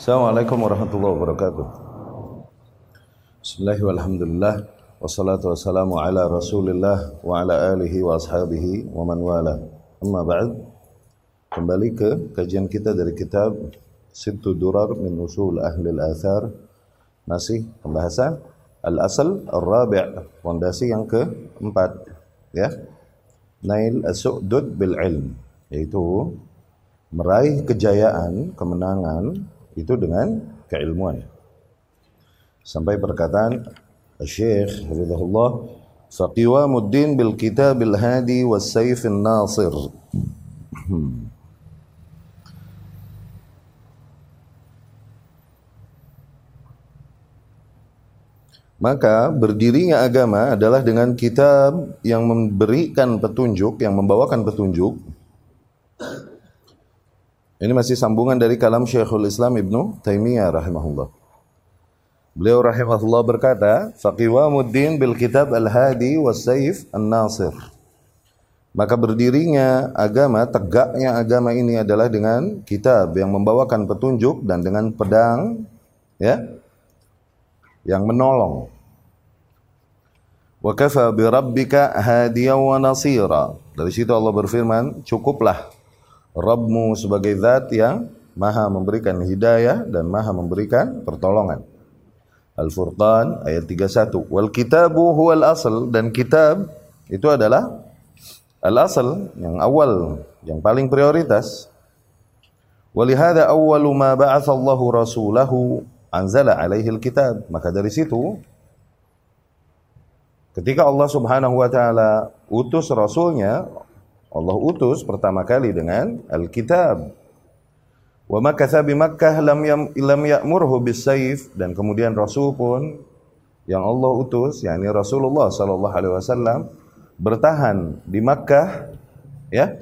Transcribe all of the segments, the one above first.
Assalamualaikum warahmatullahi wabarakatuh. Bismillah walhamdulillah wassalatu wassalamu ala Rasulillah wa ala alihi wa ashabihi wa man wala. Amma ba'd. Kembali ke kajian kita dari kitab Sittu Durar min Usul Ahli Al-Athar. Masih pembahasan Al-Asal Al-Rabi' fondasi yang keempat ya. Nail as-su'dud bil ilm yaitu meraih kejayaan, kemenangan itu dengan keilmuan. Sampai perkataan Syekh Hafizahullah Faqiwamuddin bil kitabil hadi was sayfin nasir. Maka berdirinya agama adalah dengan kitab yang memberikan petunjuk, yang membawakan petunjuk. Ini masih sambungan dari kalam Syekhul Islam Ibnu Taimiyah rahimahullah. Beliau rahimahullah berkata, "Faqiwamuddin bil kitab al-hadi was saif an-nasir." Maka berdirinya agama, tegaknya agama ini adalah dengan kitab yang membawakan petunjuk dan dengan pedang ya yang menolong. Wa kafa bi rabbika hadiyan wa nasira. Dari situ Allah berfirman, cukuplah Rabbmu sebagai zat yang maha memberikan hidayah dan maha memberikan pertolongan. Al-Furqan ayat 31. Wal kitabu huwal asl dan kitab itu adalah al-asl yang awal, yang paling prioritas. Walihada awwalu ma ba'athallahu rasulahu anzala alaihi kitab. Maka dari situ ketika Allah Subhanahu wa taala utus rasulnya, Allah utus pertama kali dengan Alkitab. Wa makatha bi Makkah lam yam, lam ya'murhu bisayf dan kemudian Rasul pun yang Allah utus yakni Rasulullah sallallahu alaihi wasallam bertahan di Makkah ya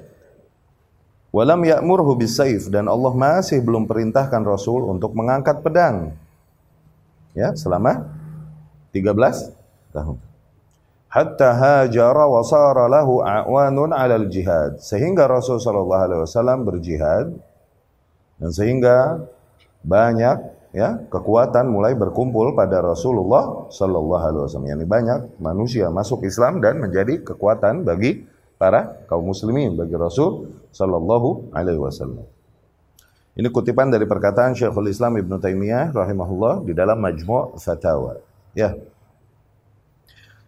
Walam ya'murhu bisayf dan Allah masih belum perintahkan Rasul untuk mengangkat pedang. Ya, selama 13 tahun. Hatta hajara wa sara lahu a'wanun 'alal jihad. Sehingga Rasul sallallahu alaihi wasallam berjihad dan sehingga banyak ya kekuatan mulai berkumpul pada Rasulullah sallallahu alaihi wasallam. Yani banyak manusia masuk Islam dan menjadi kekuatan bagi para kaum muslimin bagi Rasul sallallahu alaihi wasallam. Ini kutipan dari perkataan Syekhul Islam Ibn Taimiyah rahimahullah di dalam Majmu' Fatawa. Ya.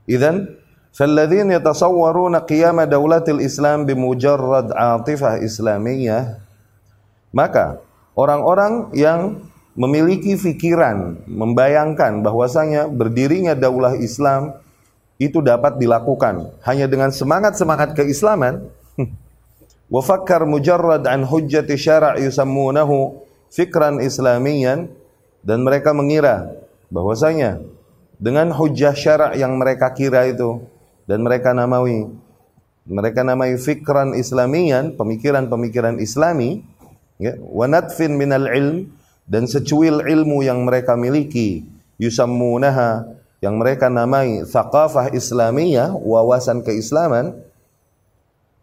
Idzan فالذين يتصورون قيام دولة الإسلام بمجرد عاطفة إسلامية maka orang-orang yang memiliki pikiran membayangkan bahwasanya berdirinya daulah Islam itu dapat dilakukan hanya dengan semangat-semangat keislaman wa fakkar mujarrad an hujjati syara' yusammunahu fikran islamiyan dan mereka mengira bahwasanya dengan hujjah syara' yang mereka kira itu. Dan mereka namai mereka namai fikran islamiyan pemikiran-pemikiran islami ya wa natfin minal ilm dan secuil ilmu yang mereka miliki yusammunaha yang mereka namai thaqafah islamiyah wawasan keislaman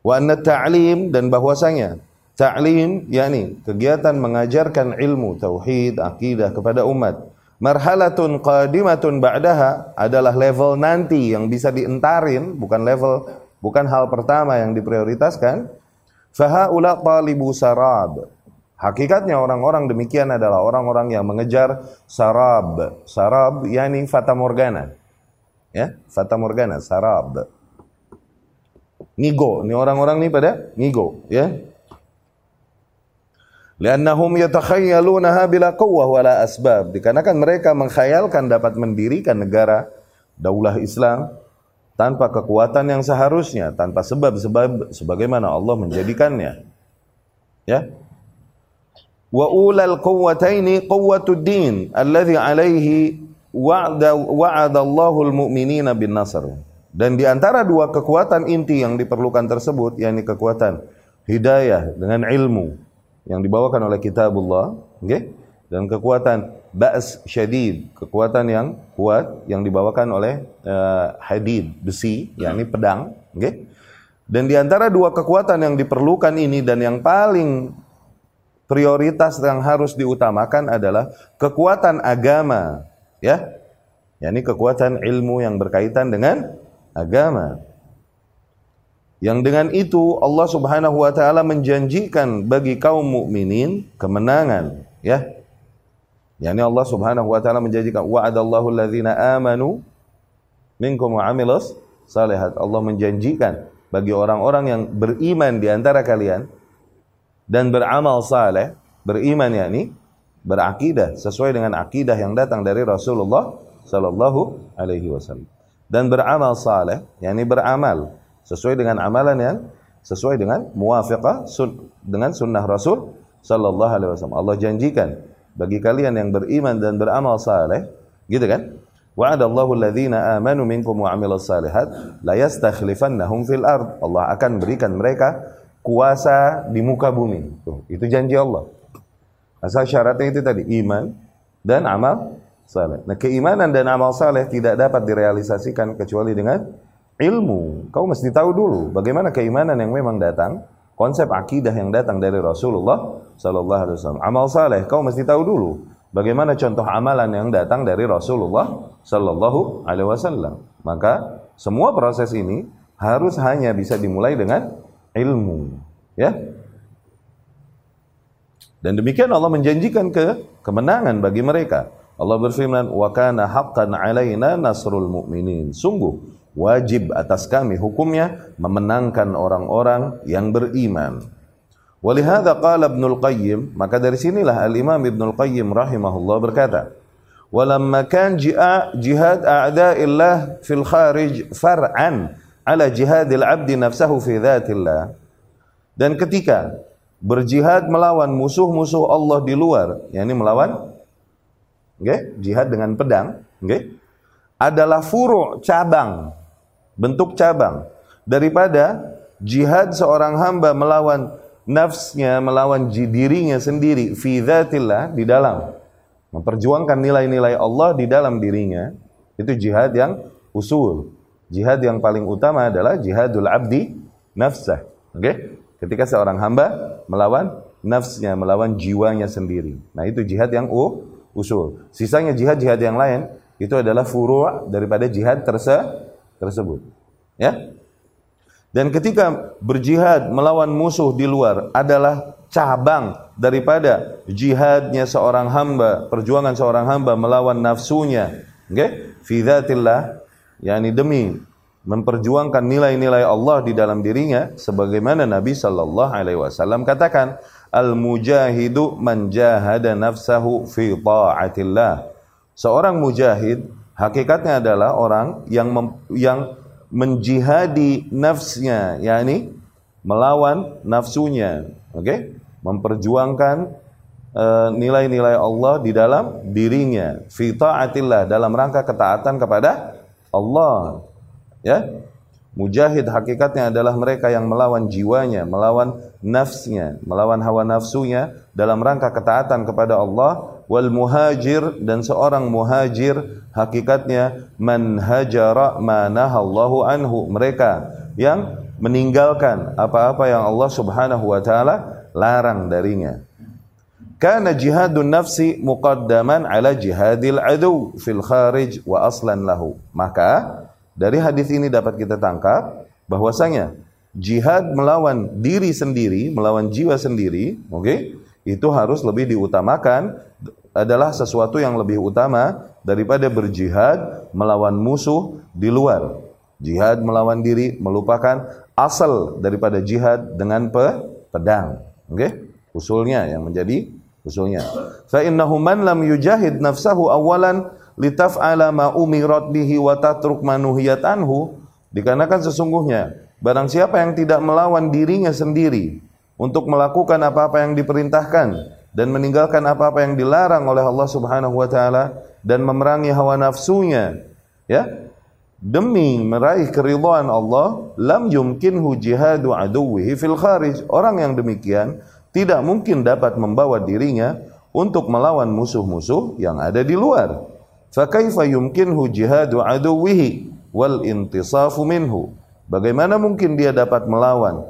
wa anna ta'lim dan bahwasanya ta'lim yakni kegiatan mengajarkan ilmu tauhid akidah kepada umat marhalatun qadimatun ba'daha adalah level nanti yang bisa dientarin bukan level bukan hal pertama yang diprioritaskan fahaula talibu sarab Hakikatnya orang-orang demikian adalah orang-orang yang mengejar sarab. Sarab yakni fata morgana. Ya, fata morgana, sarab. Ngigo, ini orang-orang ini pada ngigo, ya. Liannahum yatakhayalunaha bila quwwah wala asbab. Dikarenakan mereka mengkhayalkan dapat mendirikan negara daulah Islam tanpa kekuatan yang seharusnya, tanpa sebab-sebab sebagaimana Allah menjadikannya. Ya, wa ulal quwwataini quwwatud din alladhi alaihi wa'ada wa'ada Allahul mu'minina bin nasr. Dan di antara dua kekuatan inti yang diperlukan tersebut yakni kekuatan hidayah dengan ilmu yang dibawakan oleh kitabullah, okay? Dan kekuatan ba's syadid, kekuatan yang kuat yang dibawakan oleh uh, hadid, besi, yakni pedang, okay? Dan di antara dua kekuatan yang diperlukan ini dan yang paling prioritas yang harus diutamakan adalah kekuatan agama, ya. yakni kekuatan ilmu yang berkaitan dengan agama. Yang dengan itu Allah Subhanahu wa taala menjanjikan bagi kaum mukminin kemenangan, ya. Yani Allah Subhanahu wa taala menjanjikan wa'adallahu alladzina amanu minkum wa amilus salihat. Allah menjanjikan bagi orang-orang yang beriman di antara kalian dan beramal saleh, beriman yakni berakidah sesuai dengan akidah yang datang dari Rasulullah sallallahu alaihi wasallam. Dan beramal saleh, yakni beramal sesuai dengan amalan yang sesuai dengan muwafiqah sun, dengan sunnah Rasul sallallahu alaihi wasallam. Allah janjikan bagi kalian yang beriman dan beramal saleh, gitu kan? Wa'adallahu alladhina amanu minkum wa 'amilus salihat la yastakhlifannahum fil ard. Allah akan berikan mereka kuasa di muka bumi. Tuh, itu janji Allah. Asal syaratnya itu tadi iman dan amal saleh. Nah, keimanan dan amal saleh tidak dapat direalisasikan kecuali dengan ilmu. Kau mesti tahu dulu bagaimana keimanan yang memang datang, konsep akidah yang datang dari Rasulullah sallallahu alaihi wasallam. Amal saleh kau mesti tahu dulu bagaimana contoh amalan yang datang dari Rasulullah sallallahu alaihi wasallam. Maka semua proses ini harus hanya bisa dimulai dengan ilmu, ya. Dan demikian Allah menjanjikan ke kemenangan bagi mereka. Allah berfirman, "Wa kana haqqan 'alaina nasrul mu'minin." Sungguh wajib atas kami hukumnya memenangkan orang-orang yang beriman. Walihada qala Ibnu Qayyim, maka dari sinilah Al-Imam Ibnu Qayyim rahimahullah berkata, "Walamma kan jihad a'da'illah fil kharij far'an ala jihadil 'abdi nafsahu fi dhatillah." Dan ketika berjihad melawan musuh-musuh Allah di luar, yakni melawan okay, jihad dengan pedang, okay, adalah furu' cabang bentuk cabang daripada jihad seorang hamba melawan nafsnya, melawan dirinya sendiri fi dzatillah di dalam memperjuangkan nilai-nilai Allah di dalam dirinya itu jihad yang usul. Jihad yang paling utama adalah jihadul abdi nafsah. Oke? Okay? Ketika seorang hamba melawan nafsnya, melawan jiwanya sendiri. Nah, itu jihad yang u, usul. Sisanya jihad-jihad yang lain itu adalah furu' daripada jihad terse tersebut. Ya. Dan ketika berjihad melawan musuh di luar adalah cabang daripada jihadnya seorang hamba, perjuangan seorang hamba melawan nafsunya. Oke? Okay? Fi dzatillah, yakni demi memperjuangkan nilai-nilai Allah di dalam dirinya sebagaimana Nabi sallallahu alaihi wasallam katakan, "Al-mujahidu man jahada nafsahu fi taatillah." Seorang mujahid hakikatnya adalah orang yang mem, yang menjihadi nafsnya, yakni melawan nafsunya, oke? Okay? Memperjuangkan uh, nilai-nilai Allah di dalam dirinya, fi taatillah dalam rangka ketaatan kepada Allah. Ya. Mujahid hakikatnya adalah mereka yang melawan jiwanya, melawan nafsnya, melawan hawa nafsunya dalam rangka ketaatan kepada Allah wal muhajir dan seorang muhajir hakikatnya man hajara ma nahallahu anhu mereka yang meninggalkan apa-apa yang Allah Subhanahu wa taala larang darinya kana jihadun nafsi muqaddaman ala jihadil adu fil kharij wa aslan lahu maka dari hadis ini dapat kita tangkap bahwasanya jihad melawan diri sendiri melawan jiwa sendiri oke okay? itu harus lebih diutamakan adalah sesuatu yang lebih utama daripada berjihad melawan musuh di luar. Jihad melawan diri melupakan asal daripada jihad dengan pe pedang. Oke? Okay? Usulnya yang menjadi usulnya. Fa innahu man lam yujahid nafsahu awalan litaf'ala ma umirat bihi wa tatruk manuhiyat anhu dikarenakan sesungguhnya barang siapa yang tidak melawan dirinya sendiri untuk melakukan apa-apa yang diperintahkan dan meninggalkan apa-apa yang dilarang oleh Allah Subhanahu wa taala dan memerangi hawa nafsunya ya. Demi meraih keridhaan Allah lam yumkinhu jihadu aduwihi fil kharij. Orang yang demikian tidak mungkin dapat membawa dirinya untuk melawan musuh-musuh yang ada di luar. Fa kaifa yumkinhu jihadu aduwihi wal intisafu minhu? Bagaimana mungkin dia dapat melawan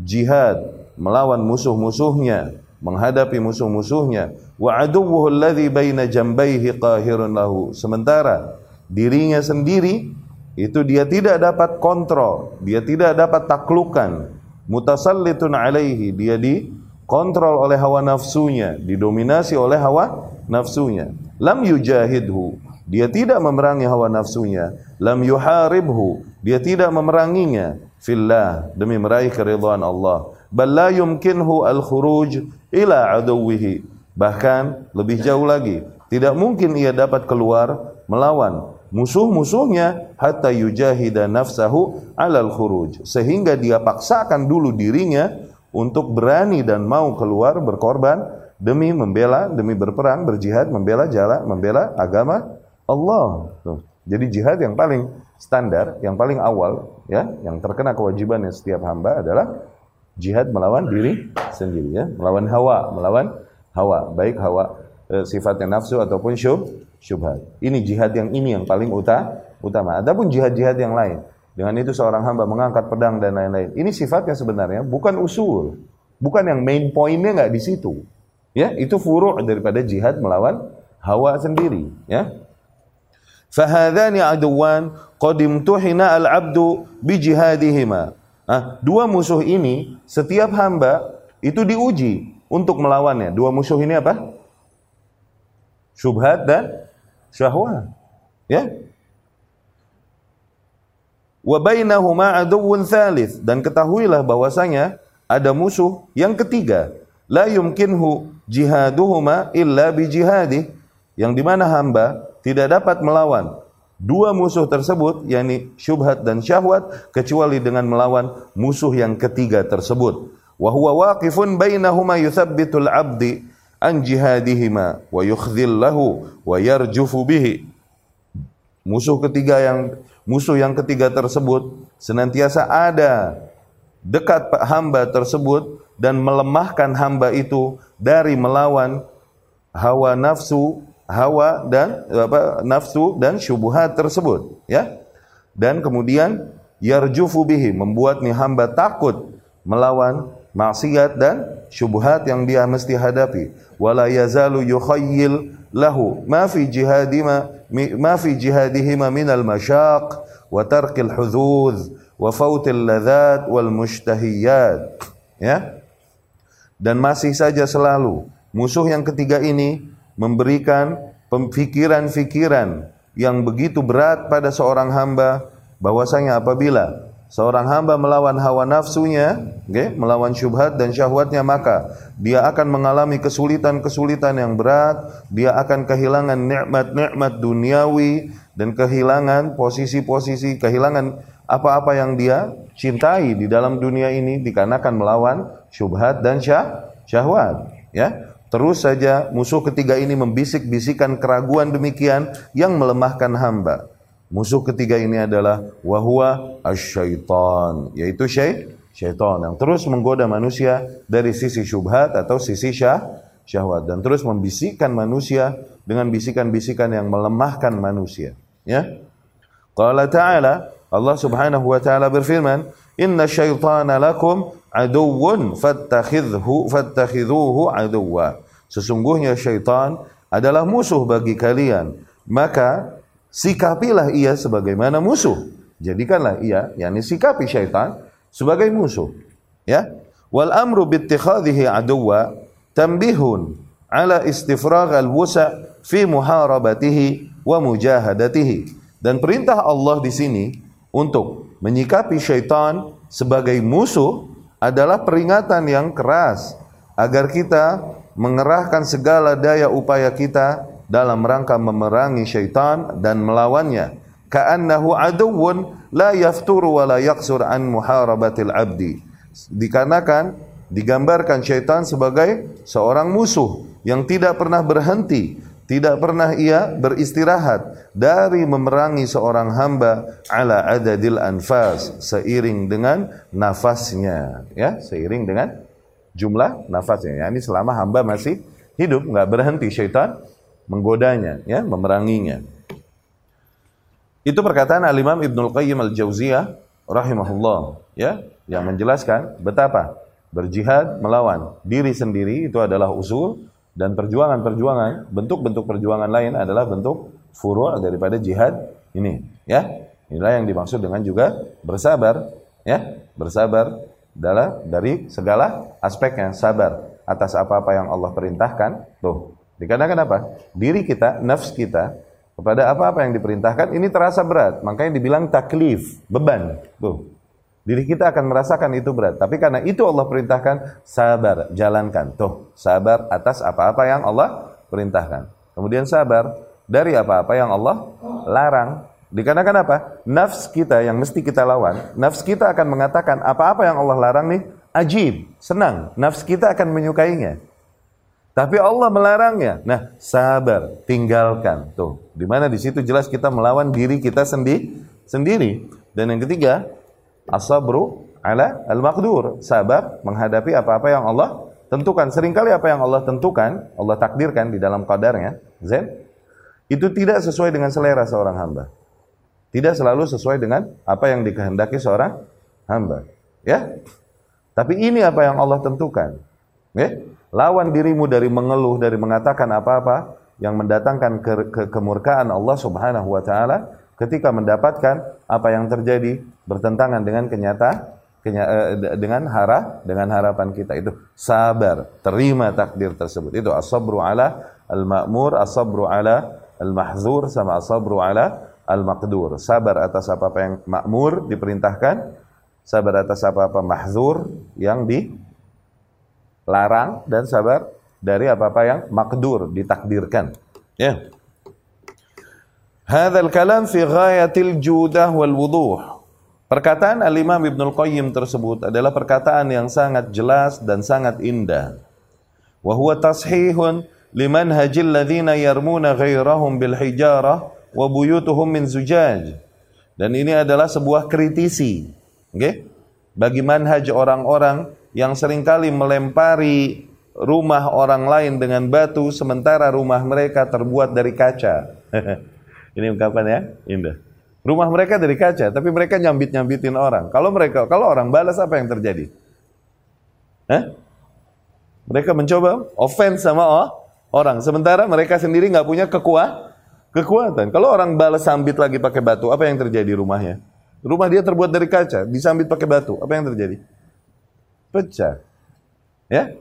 jihad melawan musuh-musuhnya menghadapi musuh-musuhnya. Wa aduwwuhu alladhi baina jambaihi qahirun lahu. Sementara dirinya sendiri itu dia tidak dapat kontrol dia tidak dapat taklukan. Mutasallitun alaihi dia dikontrol oleh hawa nafsunya didominasi oleh hawa nafsunya. Lam yujahidhu dia tidak memerangi hawa nafsunya. Lam yuharibhu dia tidak memeranginya. Fillah demi meraih keridhaan Allah bal la yumkinhu al khuruj ila aduwihi. Bahkan lebih jauh lagi, tidak mungkin ia dapat keluar melawan musuh-musuhnya hatta yujahida nafsahu alal khuruj. Sehingga dia paksakan dulu dirinya untuk berani dan mau keluar berkorban demi membela demi berperang berjihad membela jalan membela agama Allah. Jadi jihad yang paling standar yang paling awal ya yang terkena kewajibannya setiap hamba adalah Jihad melawan diri sendiri ya, melawan hawa, melawan hawa, baik hawa e, sifatnya nafsu ataupun syub, syubhat. Ini jihad yang ini yang paling uta, utama. Adapun jihad-jihad yang lain, dengan itu seorang hamba mengangkat pedang dan lain-lain. Ini sifatnya sebenarnya bukan usul, bukan yang main pointnya nggak di situ. Ya, itu furu' daripada jihad melawan hawa sendiri, ya. Fahadhani aduwan qad imtuhina al-'abdu bi Nah, dua musuh ini setiap hamba itu diuji untuk melawannya. Dua musuh ini apa? Syubhat dan syahwat. Ya. Wa bainahuma aduwwun thalith dan ketahuilah bahwasanya ada musuh yang ketiga. La yumkinhu jihaduhuma illa bi jihadih yang di mana hamba tidak dapat melawan dua musuh tersebut yakni syubhat dan syahwat kecuali dengan melawan musuh yang ketiga tersebut. Wa huwa waqifun bainahuma yuthabbitul abdi an jihadihima wa yukhdhil lahu wa yarjufu bihi. Musuh ketiga yang musuh yang ketiga tersebut senantiasa ada dekat hamba tersebut dan melemahkan hamba itu dari melawan hawa nafsu hawa dan apa nafsu dan syubhat tersebut ya. Dan kemudian yarjufu bihi membuat nih hamba takut melawan maksiat dan syubhat yang dia mesti hadapi. Wala yazalu yukhayyil lahu ma fi jihadima ma fi jihadihima min al mashaq wa tarkil hudud wa fautil ladzat wal mushtahiyat ya. Dan masih saja selalu musuh yang ketiga ini memberikan pemikiran-pikiran yang begitu berat pada seorang hamba bahwasanya apabila seorang hamba melawan hawa nafsunya, okay, melawan syubhat dan syahwatnya maka dia akan mengalami kesulitan-kesulitan yang berat, dia akan kehilangan nikmat-nikmat duniawi dan kehilangan posisi-posisi, kehilangan apa-apa yang dia cintai di dalam dunia ini dikarenakan melawan syubhat dan syah, syahwat, ya. Terus saja musuh ketiga ini membisik-bisikan keraguan demikian yang melemahkan hamba. Musuh ketiga ini adalah wahwa asyaitan, yaitu syai syaitan yang terus menggoda manusia dari sisi syubhat atau sisi syah syahwat dan terus membisikkan manusia dengan bisikan-bisikan yang melemahkan manusia. Ya. Qala ta'ala Allah Subhanahu wa taala berfirman, "Inna syaitana lakum aduwwun fattakhidhu fattakhidhuhu aduwwa." Sesungguhnya syaitan adalah musuh bagi kalian. Maka sikapilah ia sebagaimana musuh. Jadikanlah ia, yakni sikapi syaitan sebagai musuh. Ya. Wal amru bittikhadhihi aduwa tambihun ala istifragh al-wusa fi muharabatihi wa mujahadatihi. Dan perintah Allah di sini untuk menyikapi syaitan sebagai musuh adalah peringatan yang keras agar kita mengerahkan segala daya upaya kita dalam rangka memerangi syaitan dan melawannya. Ka'annahu aduwwun la yafturu wa la yaqsur an muharabatil abdi. Dikarenakan digambarkan syaitan sebagai seorang musuh yang tidak pernah berhenti, tidak pernah ia beristirahat dari memerangi seorang hamba ala adadil anfas seiring dengan nafasnya ya seiring dengan jumlah nafasnya. Ya, ini selama hamba masih hidup, nggak berhenti syaitan menggodanya, ya, memeranginya. Itu perkataan Al-Imam Ibnul Qayyim Al-Jauziyah rahimahullah, ya, yang menjelaskan betapa berjihad melawan diri sendiri itu adalah usul dan perjuangan-perjuangan, bentuk-bentuk perjuangan lain adalah bentuk furu' daripada jihad ini, ya. Inilah yang dimaksud dengan juga bersabar, ya. Bersabar adalah dari segala aspeknya, sabar atas apa-apa yang Allah perintahkan. Tuh, dikarenakan apa? Diri kita, nafs kita kepada apa-apa yang diperintahkan ini terasa berat, makanya dibilang taklif, beban. Tuh. Diri kita akan merasakan itu berat. Tapi karena itu Allah perintahkan, sabar, jalankan. Tuh, sabar atas apa-apa yang Allah perintahkan. Kemudian sabar dari apa-apa yang Allah larang. Dikarenakan apa? Nafs kita yang mesti kita lawan, nafs kita akan mengatakan apa-apa yang Allah larang nih, ajib, senang. Nafs kita akan menyukainya. Tapi Allah melarangnya. Nah, sabar, tinggalkan. Tuh, di mana di situ jelas kita melawan diri kita sendi sendiri. Dan yang ketiga, As-sabru ala al-maqdur. Sabar menghadapi apa-apa yang Allah tentukan. Seringkali apa yang Allah tentukan, Allah takdirkan di dalam qadarnya, Zen, itu tidak sesuai dengan selera seorang hamba. Tidak selalu sesuai dengan apa yang dikehendaki seorang hamba. Ya? Tapi ini apa yang Allah tentukan. Ya? Lawan dirimu dari mengeluh, dari mengatakan apa-apa yang mendatangkan ke, ke kemurkaan Allah Subhanahu wa taala ketika mendapatkan apa yang terjadi bertentangan dengan kenyata kenya, eh, dengan hara dengan harapan kita itu. Sabar terima takdir tersebut. Itu as-sabru ala al-ma'mur as-sabru ala al-mahzur sama as-sabru ala al-maqdur. Sabar atas apa-apa yang makmur diperintahkan sabar atas apa-apa mahzur yang dilarang dan sabar dari apa-apa yang makdur ditakdirkan. Ya. yeah. Hadzal kalam fi ghayatil judah wal wuduh. Perkataan Al-Imam Ibnul Qayyim tersebut adalah perkataan yang sangat jelas dan sangat indah. Wa huwa tashihun liman hajil ladzina yarmuna ghairahum bil hijarah wa buyutuhum min zujaj. Dan ini adalah sebuah kritisi, okay? Bagi manhaj orang-orang yang sering kali melempari rumah orang lain dengan batu sementara rumah mereka terbuat dari kaca. Ini ungkapan ya, indah. Rumah mereka dari kaca, tapi mereka nyambit-nyambitin orang. Kalau mereka, kalau orang balas apa yang terjadi? Hah? Mereka mencoba offense sama oh, orang, sementara mereka sendiri nggak punya kekuat, kekuatan. Kalau orang balas sambit lagi pakai batu, apa yang terjadi rumahnya? Rumah dia terbuat dari kaca, disambit pakai batu, apa yang terjadi? Pecah. Ya,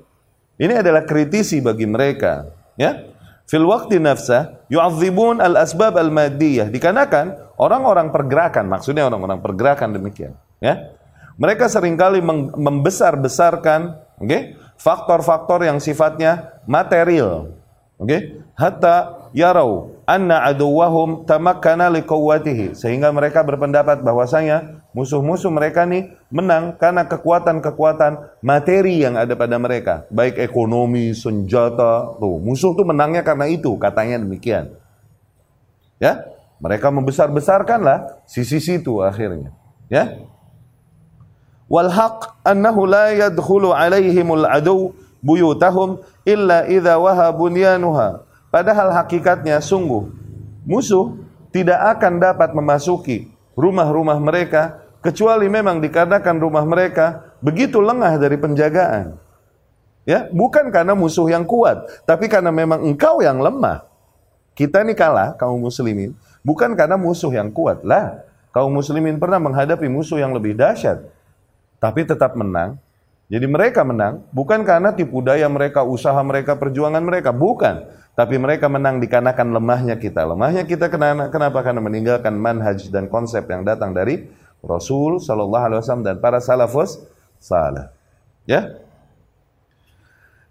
ini adalah kritisi bagi mereka. Ya, fil waqti nafsa yu'adzibun al asbab al madiyah dikarenakan orang-orang pergerakan maksudnya orang-orang pergerakan demikian ya. Mereka sering kali membesar-besarkan okay, faktor-faktor yang sifatnya material oke. Okay? hatta yarau anna aduwahum tamakkana liqawwatihi. Sehingga mereka berpendapat bahwasanya musuh-musuh mereka nih menang karena kekuatan-kekuatan materi yang ada pada mereka. Baik ekonomi senjata tuh musuh tuh menangnya karena itu katanya demikian. Ya mereka membesar-besarkanlah sisi situ akhirnya ya. Wal haq annahu la yadkhulu alaihimul adu buyutahum illa idza waha bunyanuha. Padahal hakikatnya sungguh musuh tidak akan dapat memasuki rumah-rumah mereka kecuali memang dikarenakan rumah mereka begitu lengah dari penjagaan. Ya, bukan karena musuh yang kuat, tapi karena memang engkau yang lemah. Kita ini kalah kaum muslimin bukan karena musuh yang kuat lah. Kaum muslimin pernah menghadapi musuh yang lebih dahsyat tapi tetap menang. Jadi mereka menang bukan karena tipu daya mereka, usaha mereka, perjuangan mereka, bukan tapi mereka menang dikarenakan lemahnya kita. Lemahnya kita kenapa? Karena meninggalkan manhaj dan konsep yang datang dari Rasul Shallallahu Alaihi Wasallam dan para salafus salih. Ya.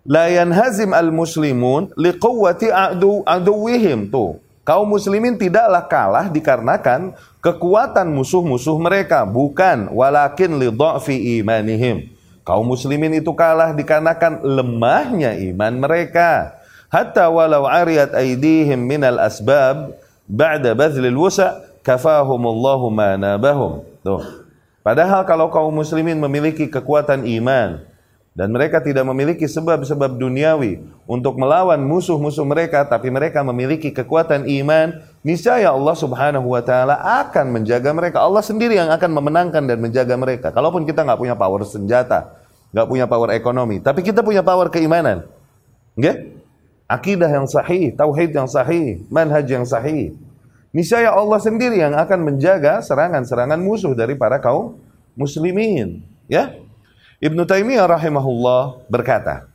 La yanhazim al muslimun liquwati adu aduwihim tuh. Kaum muslimin tidaklah kalah dikarenakan kekuatan musuh-musuh mereka, bukan walakin li dha'fi imanihim. Kaum muslimin itu kalah dikarenakan lemahnya iman mereka hatta walau ariyat aydihim minal asbab ba'da bazlil wusa kafahumullahu ma nabahum. Tuh. Padahal kalau kaum muslimin memiliki kekuatan iman dan mereka tidak memiliki sebab-sebab duniawi untuk melawan musuh-musuh mereka tapi mereka memiliki kekuatan iman, niscaya Allah Subhanahu wa taala akan menjaga mereka. Allah sendiri yang akan memenangkan dan menjaga mereka. Kalaupun kita nggak punya power senjata, nggak punya power ekonomi, tapi kita punya power keimanan. Nggak? Akidah yang sahih, tauhid yang sahih, manhaj yang sahih. Niscaya Allah sendiri yang akan menjaga serangan-serangan musuh dari para kaum muslimin. Ya, Ibnu Taimiyah rahimahullah berkata,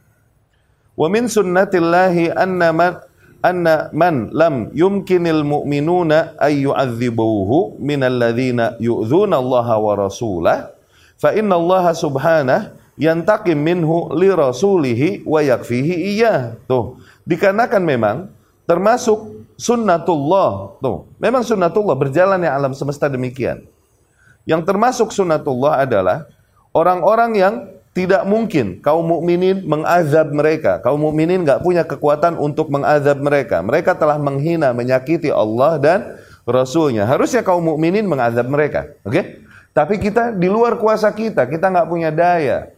"Wa min sunnatillahi anna man anna man lam yumkinil mu'minuna ay yu'adzibuhu minal ladzina yu'dzuna Allah wa rasulah fa inna Allah subhanahu yantaqim minhu li rasulihi wa yakfihi iya. Tuh, dikarenakan memang termasuk sunnatullah. Tuh, memang sunnatullah berjalan yang alam semesta demikian. Yang termasuk sunnatullah adalah orang-orang yang tidak mungkin kaum mukminin mengazab mereka. Kaum mukminin nggak punya kekuatan untuk mengazab mereka. Mereka telah menghina, menyakiti Allah dan Rasulnya. Harusnya kaum mukminin mengazab mereka. Oke? Okay? Tapi kita di luar kuasa kita, kita nggak punya daya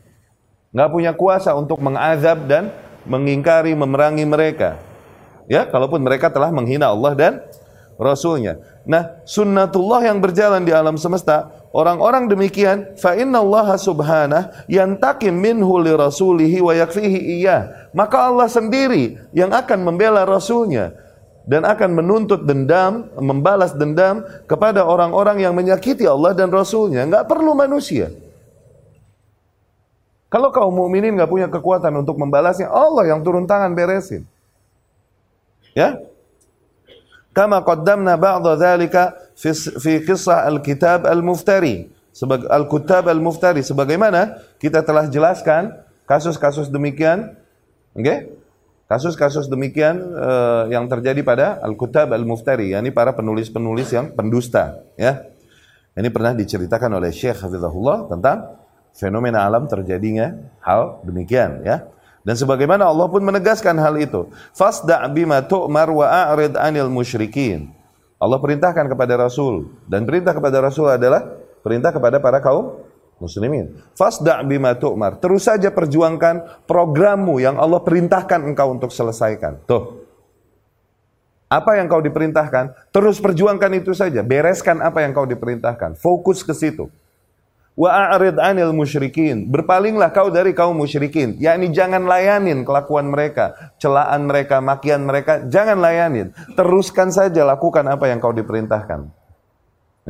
nggak punya kuasa untuk mengazab dan mengingkari, memerangi mereka. Ya, kalaupun mereka telah menghina Allah dan Rasulnya. Nah, sunnatullah yang berjalan di alam semesta, orang-orang demikian, fa inna Allah subhanah yantakim minhu li rasulihi wa yakfihi iya. Maka Allah sendiri yang akan membela Rasulnya dan akan menuntut dendam, membalas dendam kepada orang-orang yang menyakiti Allah dan Rasulnya. Nggak perlu manusia. Kalau kaum mukminin nggak punya kekuatan untuk membalasnya, Allah yang turun tangan beresin. Ya? Kama qaddamna ba'dha dzalika fi, fi qissah al-kitab al-muftari. Sebagai al-kutab al-muftari sebagaimana kita telah jelaskan kasus-kasus demikian, oke? Okay? Kasus-kasus demikian uh, yang terjadi pada al-kutab al-muftari, yakni para penulis-penulis yang pendusta, ya. Ini pernah diceritakan oleh Syekh Hafizahullah tentang fenomena alam terjadinya hal demikian ya. Dan sebagaimana Allah pun menegaskan hal itu. Fasda' bima tu'mar wa a'rid 'anil musyrikin. Allah perintahkan kepada Rasul dan perintah kepada Rasul adalah perintah kepada para kaum muslimin. Fasda' bima tu'mar. Terus saja perjuangkan programmu yang Allah perintahkan engkau untuk selesaikan. Tuh. Apa yang kau diperintahkan, terus perjuangkan itu saja. Bereskan apa yang kau diperintahkan. Fokus ke situ. Wa a'rid 'anil musyrikin. Berpalinglah kau dari kaum musyrikin. Yakni jangan layanin kelakuan mereka, celaan mereka, makian mereka, jangan layanin. Teruskan saja lakukan apa yang kau diperintahkan.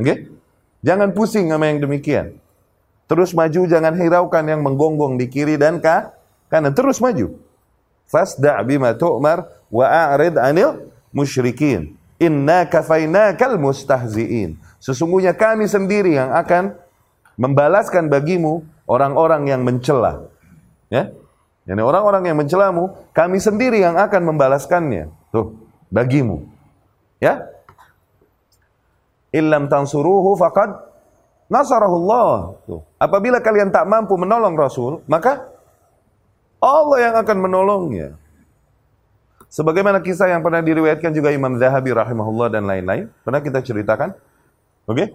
Oke? Okay? Jangan pusing sama yang demikian. Terus maju, jangan hiraukan yang menggonggong di kiri dan ka kanan. Terus maju. Fasda' bima tu'mar wa a'rid 'anil musyrikin. Inna kafainakal mustahzi'in. Sesungguhnya kami sendiri yang akan membalaskan bagimu orang-orang yang mencela. Ya. Yani orang-orang yang mencelamu, kami sendiri yang akan membalaskannya. Tuh, bagimu. Ya. Illam tansuruhu faqad nasarahullah. Tuh. Apabila kalian tak mampu menolong Rasul, maka Allah yang akan menolongnya. Sebagaimana kisah yang pernah diriwayatkan juga Imam Zahabi rahimahullah dan lain-lain. Pernah kita ceritakan. Oke? Okay?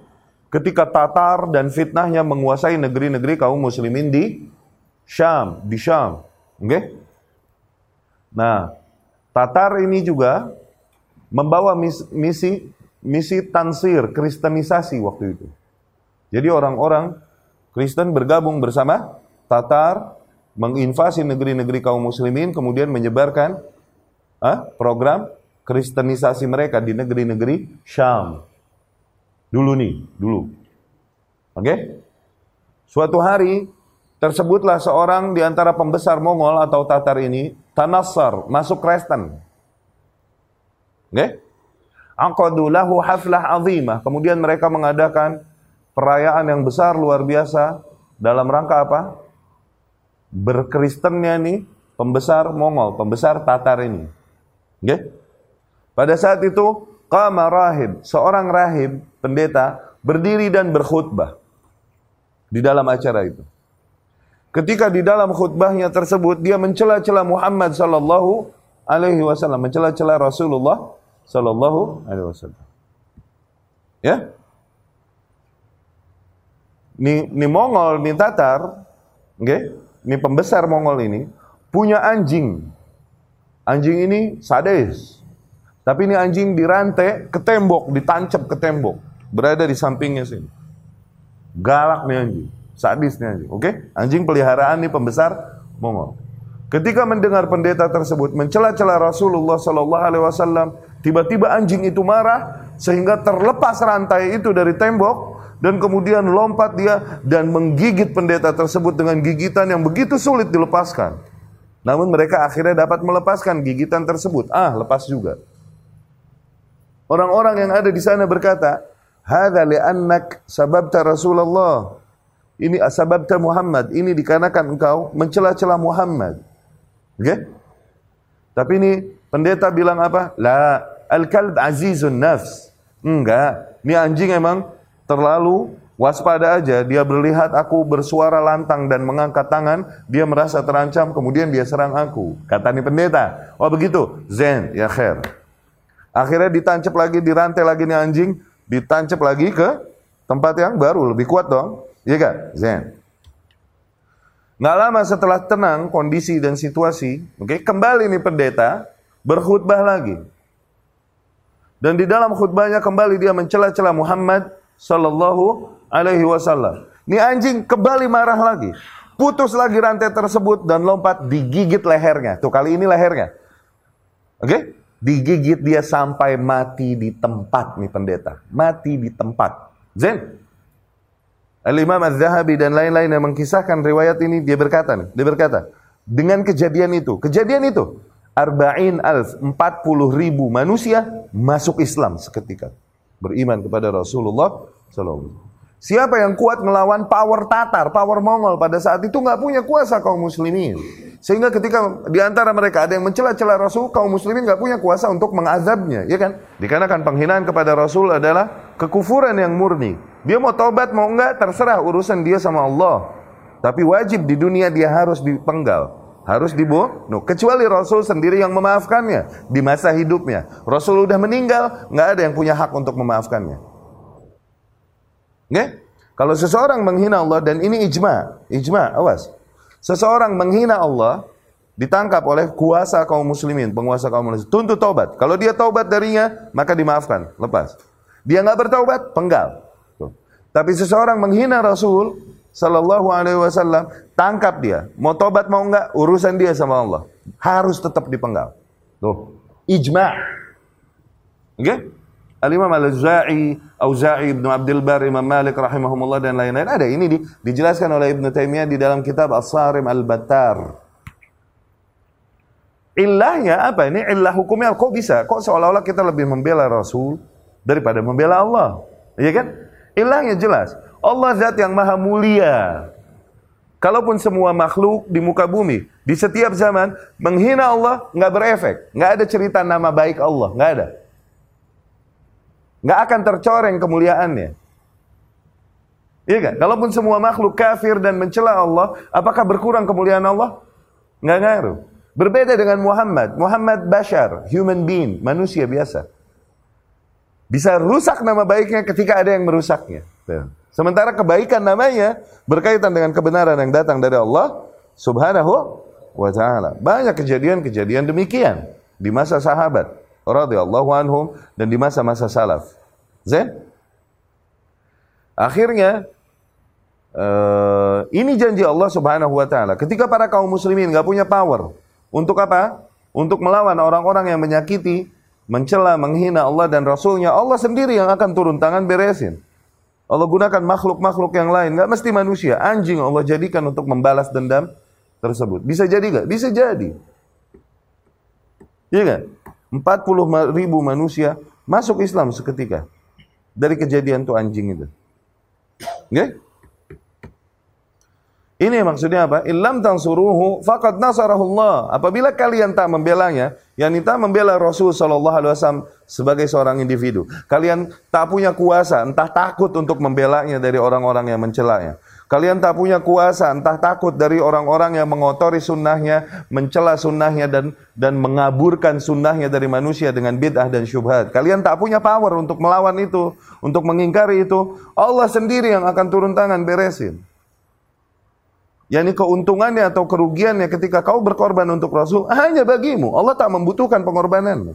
Ketika Tatar dan fitnahnya menguasai negeri-negeri kaum muslimin di Syam, di Syam. Oke? Okay? Nah, Tatar ini juga membawa misi misi tansir, kristenisasi waktu itu. Jadi orang-orang Kristen bergabung bersama Tatar menginvasi negeri-negeri kaum muslimin kemudian menyebarkan ah, program kristenisasi mereka di negeri-negeri Syam. Dulu nih, dulu. Oke? Okay? Suatu hari tersebutlah seorang di antara pembesar Mongol atau Tatar ini Tanassar, masuk Kristen. Oke? Okay? Aqadulahu haflah azimah. Kemudian mereka mengadakan perayaan yang besar luar biasa dalam rangka apa? Berkristennya nih pembesar Mongol, pembesar Tatar ini. Oke? Okay? Pada saat itu Qama rahib, seorang rahib, pendeta, berdiri dan berkhutbah di dalam acara itu. Ketika di dalam khutbahnya tersebut dia mencela-cela Muhammad sallallahu alaihi wasallam, mencela-cela Rasulullah sallallahu alaihi wasallam. Ya? Ni, ni Mongol, ni Tatar, okay? ni pembesar Mongol ini punya anjing. Anjing ini sadis. Tapi ini anjing dirantai ke tembok, ditancap ke tembok. Berada di sampingnya sini. Galak nih anjing. Sadisnya anjing. Oke? Okay? Anjing peliharaan nih pembesar Mongol. Ketika mendengar pendeta tersebut mencela-cela Rasulullah Sallallahu Alaihi Wasallam, tiba-tiba anjing itu marah sehingga terlepas rantai itu dari tembok dan kemudian lompat dia dan menggigit pendeta tersebut dengan gigitan yang begitu sulit dilepaskan. Namun mereka akhirnya dapat melepaskan gigitan tersebut. Ah, lepas juga. Orang-orang yang ada di sana berkata, "Hadza li'annak sababta Rasulullah." Ini sababta Muhammad. Ini dikarenakan engkau mencela-cela Muhammad. Oke? Okay? Tapi ini pendeta bilang apa? La, al-kalb azizun nafs. Enggak. Ini anjing emang terlalu waspada aja. Dia melihat aku bersuara lantang dan mengangkat tangan, dia merasa terancam, kemudian dia serang aku. Kata ini pendeta. Oh begitu? Zen, ya khair. Akhirnya ditancap lagi, dirantai lagi nih anjing, ditancap lagi ke tempat yang baru, lebih kuat dong. Iya kan? Zen. Nggak lama setelah tenang kondisi dan situasi, oke, okay, kembali nih pendeta berkhutbah lagi. Dan di dalam khutbahnya kembali dia mencela-cela Muhammad sallallahu alaihi wasallam. Ini anjing kembali marah lagi. Putus lagi rantai tersebut dan lompat digigit lehernya. Tuh kali ini lehernya. Oke? Okay? Digigit dia sampai mati di tempat nih pendeta. Mati di tempat. Zen. Al-Imam Az-Zahabi dan lain-lain yang mengkisahkan riwayat ini dia berkata nih, dia berkata, dengan kejadian itu, kejadian itu, arba'in alf, 40 ribu manusia masuk Islam seketika. Beriman kepada Rasulullah SAW. Siapa yang kuat melawan power Tatar, power Mongol pada saat itu nggak punya kuasa kaum muslimin. Sehingga ketika di antara mereka ada yang mencela-cela Rasul, kaum muslimin nggak punya kuasa untuk mengazabnya, ya kan? Dikarenakan penghinaan kepada Rasul adalah kekufuran yang murni. Dia mau tobat mau enggak terserah urusan dia sama Allah. Tapi wajib di dunia dia harus dipenggal, harus dibunuh. Kecuali Rasul sendiri yang memaafkannya di masa hidupnya. Rasul udah meninggal, nggak ada yang punya hak untuk memaafkannya. Nggak? Kalau seseorang menghina Allah dan ini ijma, ijma, awas. Seseorang menghina Allah ditangkap oleh kuasa kaum muslimin, penguasa kaum muslimin. Tuntut taubat. Kalau dia taubat darinya, maka dimaafkan, lepas. Dia nggak bertaubat, penggal. Tuh. Tapi seseorang menghina Rasul Sallallahu Alaihi Wasallam, tangkap dia. Mau taubat mau nggak, urusan dia sama Allah. Harus tetap dipenggal. Tuh, ijma. Oke? Okay? Al-Imam Al-Za'i, Auza'i, Ibnu Abdul Bar, Imam Malik rahimahumullah dan lain-lain. Ada ini di, dijelaskan oleh Ibnu Taimiyah di dalam kitab As-Sarim Al-Battar. Illahnya apa ini? Illah hukumnya kok bisa? Kok seolah-olah kita lebih membela Rasul daripada membela Allah? Iya kan? Illahnya jelas. Allah zat yang maha mulia. Kalaupun semua makhluk di muka bumi di setiap zaman menghina Allah nggak berefek, nggak ada cerita nama baik Allah, nggak ada nggak akan tercoreng kemuliaannya. Iya kan? Kalaupun semua makhluk kafir dan mencela Allah, apakah berkurang kemuliaan Allah? Nggak ngaruh. Berbeda dengan Muhammad. Muhammad bashar, human being, manusia biasa. Bisa rusak nama baiknya ketika ada yang merusaknya. Sementara kebaikan namanya berkaitan dengan kebenaran yang datang dari Allah subhanahu wa ta'ala. Banyak kejadian-kejadian demikian di masa sahabat radhiyallahu anhum dan di masa-masa salaf. Zain? Akhirnya uh, ini janji Allah Subhanahu wa taala. Ketika para kaum muslimin nggak punya power untuk apa? Untuk melawan orang-orang yang menyakiti, mencela, menghina Allah dan Rasulnya, Allah sendiri yang akan turun tangan beresin. Allah gunakan makhluk-makhluk yang lain, nggak mesti manusia, anjing Allah jadikan untuk membalas dendam tersebut. Bisa jadi nggak? Bisa jadi. Iya kan? 40 ribu manusia masuk Islam seketika. Dari kejadian tuh anjing itu. Okay? Ini maksudnya apa? Illam tansuruhu faqad nasarahullah. Apabila kalian tak membelanya, yang tak membela Rasul sallallahu alaihi wasallam sebagai seorang individu. Kalian tak punya kuasa, entah takut untuk membelanya dari orang-orang yang mencelanya. Kalian tak punya kuasa, entah takut dari orang-orang yang mengotori sunnahnya, mencela sunnahnya dan dan mengaburkan sunnahnya dari manusia dengan bid'ah dan syubhat. Kalian tak punya power untuk melawan itu, untuk mengingkari itu. Allah sendiri yang akan turun tangan beresin. Yani keuntungannya atau kerugiannya ketika kau berkorban untuk Rasul hanya bagimu. Allah tak membutuhkan pengorbananmu.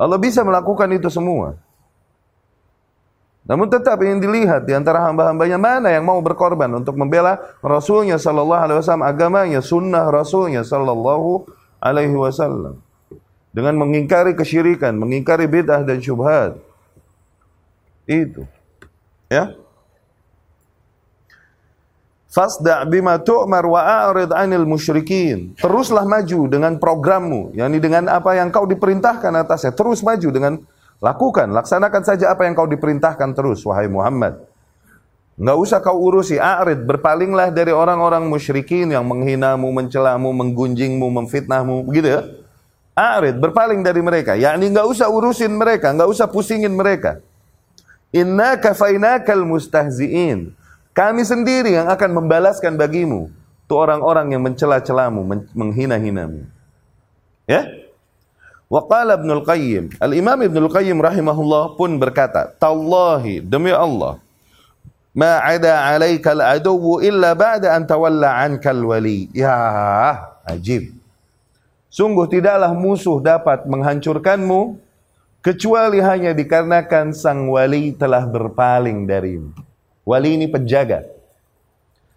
Allah bisa melakukan itu semua. Namun tetap ingin dilihat di antara hamba-hambanya mana yang mau berkorban untuk membela Rasulnya Sallallahu Alaihi Wasallam, agamanya, sunnah Rasulnya Sallallahu Alaihi Wasallam. Dengan mengingkari kesyirikan, mengingkari bid'ah dan syubhat. Itu. Ya. Fasda' bima tu'mar wa a'rid 'anil musyrikin. Teruslah maju dengan programmu, yakni dengan apa yang kau diperintahkan atasnya. Terus maju dengan lakukan, laksanakan saja apa yang kau diperintahkan terus wahai Muhammad. Enggak usah kau urusi, a'rid, berpalinglah dari orang-orang musyrikin yang menghinamu, mencelamu, menggunjingmu, memfitnahmu, begitu ya. A'rid, berpaling dari mereka. Yakni enggak usah urusin mereka, enggak usah pusingin mereka. Inna kafainakal mustahzi'in. Kami sendiri yang akan membalaskan bagimu tu orang-orang yang mencela-celamu, menghina-hinamu. Ya? Wa qala Ibnu Al-Qayyim, Al-Imam Ibnu Al-Qayyim rahimahullah pun berkata, "Tallahi demi Allah, ma ada 'alaika al-aduwwu illa ba'da an tawalla 'anka al-wali." Ya, ajib. Sungguh tidaklah musuh dapat menghancurkanmu kecuali hanya dikarenakan sang wali telah berpaling darimu. Wali ini penjaga.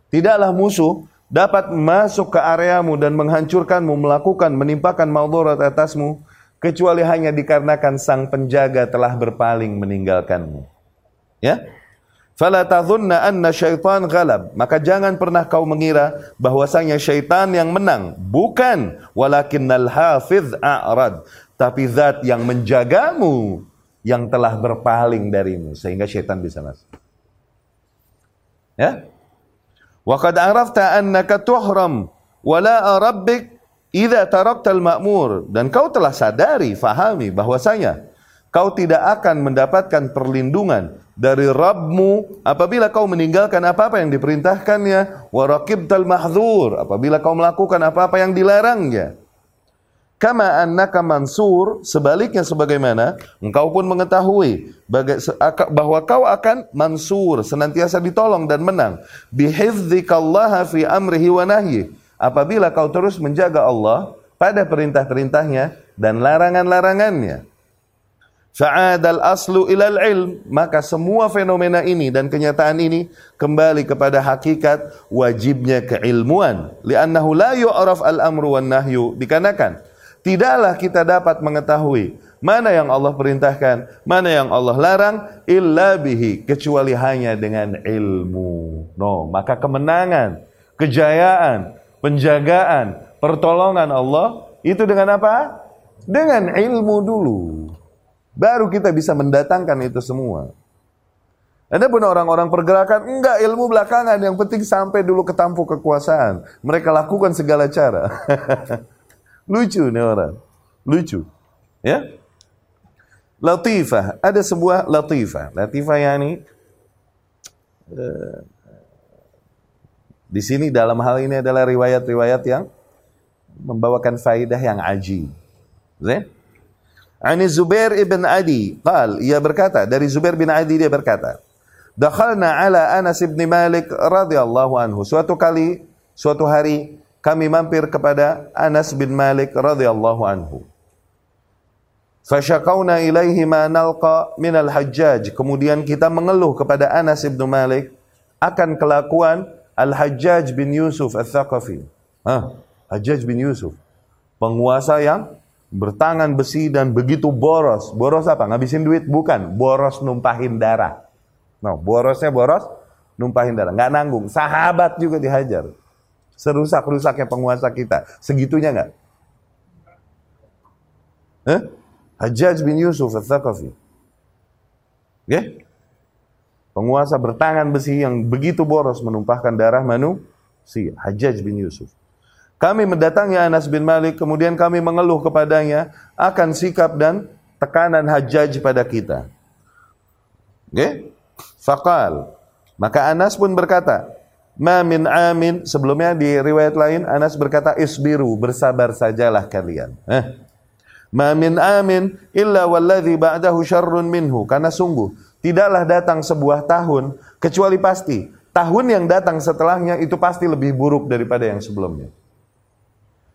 Tidaklah musuh dapat masuk ke areamu dan menghancurkanmu, melakukan, menimpakan maudurat atasmu, kecuali hanya dikarenakan sang penjaga telah berpaling meninggalkanmu. Ya? Fala tadhunna anna syaitan ghalab. Maka jangan pernah kau mengira bahwasanya syaitan yang menang. Bukan. Walakinnal hafiz a'rad. Tapi zat yang menjagamu yang telah berpaling darimu. Sehingga syaitan bisa masuk. Ya? Wa qad arafta annaka tuhram rabbik idza taraktal ma'mur dan kau telah sadari, fahami bahwasanya kau tidak akan mendapatkan perlindungan dari Rabbmu apabila kau meninggalkan apa-apa yang diperintahkannya wa raqibtal mahdzur apabila kau melakukan apa-apa yang dilarangnya Kama annaka mansur, sebaliknya sebagaimana engkau pun mengetahui bahwa kau akan mansur, senantiasa ditolong dan menang. Bihifdzikallaha fi amrihi wa. Apabila kau terus menjaga Allah pada perintah-perintahnya dan larangan-larangannya. Fa'adal aslu ilal ilm. Maka semua fenomena ini dan kenyataan ini kembali kepada hakikat wajibnya keilmuan. Liannahu la yu'raf al-amru wan nahyu. Dikarenakan tidaklah kita dapat mengetahui mana yang Allah perintahkan, mana yang Allah larang illa bihi kecuali hanya dengan ilmu. No, maka kemenangan, kejayaan, penjagaan, pertolongan Allah itu dengan apa? Dengan ilmu dulu. Baru kita bisa mendatangkan itu semua. Ada pun orang-orang pergerakan, enggak ilmu belakangan, yang penting sampai dulu ketampuk kekuasaan. Mereka lakukan segala cara. Lucu nih orang. Lucu. Ya. Latifah. Ada sebuah latifah. Latifah yani uh, di sini dalam hal ini adalah riwayat-riwayat yang membawakan faidah yang aji. Ani Zubair ibn Adi qal ia berkata dari Zubair bin Adi dia berkata Dakhalna ala Anas ibn Malik radhiyallahu anhu suatu kali suatu hari kami mampir kepada Anas bin Malik radhiyallahu anhu. Fasyakawna ilaihi ma nalqa minal hajjaj. Kemudian kita mengeluh kepada Anas bin Malik akan kelakuan Al-Hajjaj bin Yusuf Al-Thaqafi. Hajjaj bin Yusuf. Penguasa yang bertangan besi dan begitu boros. Boros apa? Ngabisin duit? Bukan. Boros numpahin darah. No, borosnya boros numpahin darah. Nggak nanggung. Sahabat juga dihajar. Serusak-rusaknya penguasa kita. Segitunya nggak? Eh? Hajjaj bin Yusuf al-Thaqafi. Ya? Penguasa bertangan besi yang begitu boros menumpahkan darah manusia. Hajjaj bin Yusuf. Kami mendatangi Anas bin Malik, kemudian kami mengeluh kepadanya akan sikap dan tekanan Hajjaj pada kita. Okay? Fakal. Maka Anas pun berkata, Ma min amin sebelumnya di riwayat lain Anas berkata isbiru bersabar sajalah kalian. Eh. Ma min amin illa walladhi ba'dahu syarrun minhu karena sungguh tidaklah datang sebuah tahun kecuali pasti tahun yang datang setelahnya itu pasti lebih buruk daripada yang sebelumnya.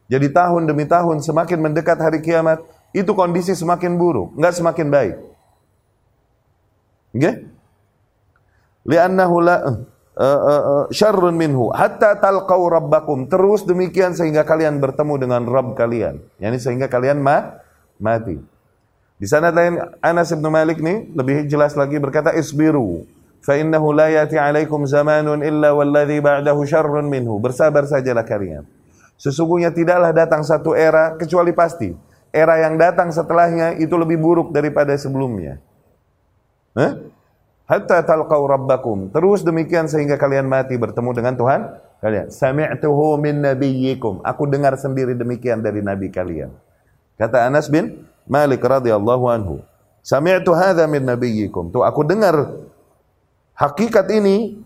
Jadi tahun demi tahun semakin mendekat hari kiamat itu kondisi semakin buruk, enggak semakin baik. Oke? Okay? li'annahu la uh, uh, syarrun minhu hatta talqau rabbakum terus demikian sehingga kalian bertemu dengan Rabb kalian yakni sehingga kalian ma mati di sana lain Anas bin Malik nih lebih jelas lagi berkata isbiru fa innahu la yati alaikum zamanun illa walladhi ba'dahu syarrun minhu. Bersabar sajalah kalian. Sesungguhnya tidaklah datang satu era kecuali pasti era yang datang setelahnya itu lebih buruk daripada sebelumnya. Hah? hatta talqau rabbakum. Terus demikian sehingga kalian mati bertemu dengan Tuhan kalian. Sami'tuhu min nabiyyikum. Aku dengar sendiri demikian dari nabi kalian. Kata Anas bin Malik radhiyallahu anhu. Sami'tu hadza min nabiyyikum. Tuh aku dengar hakikat ini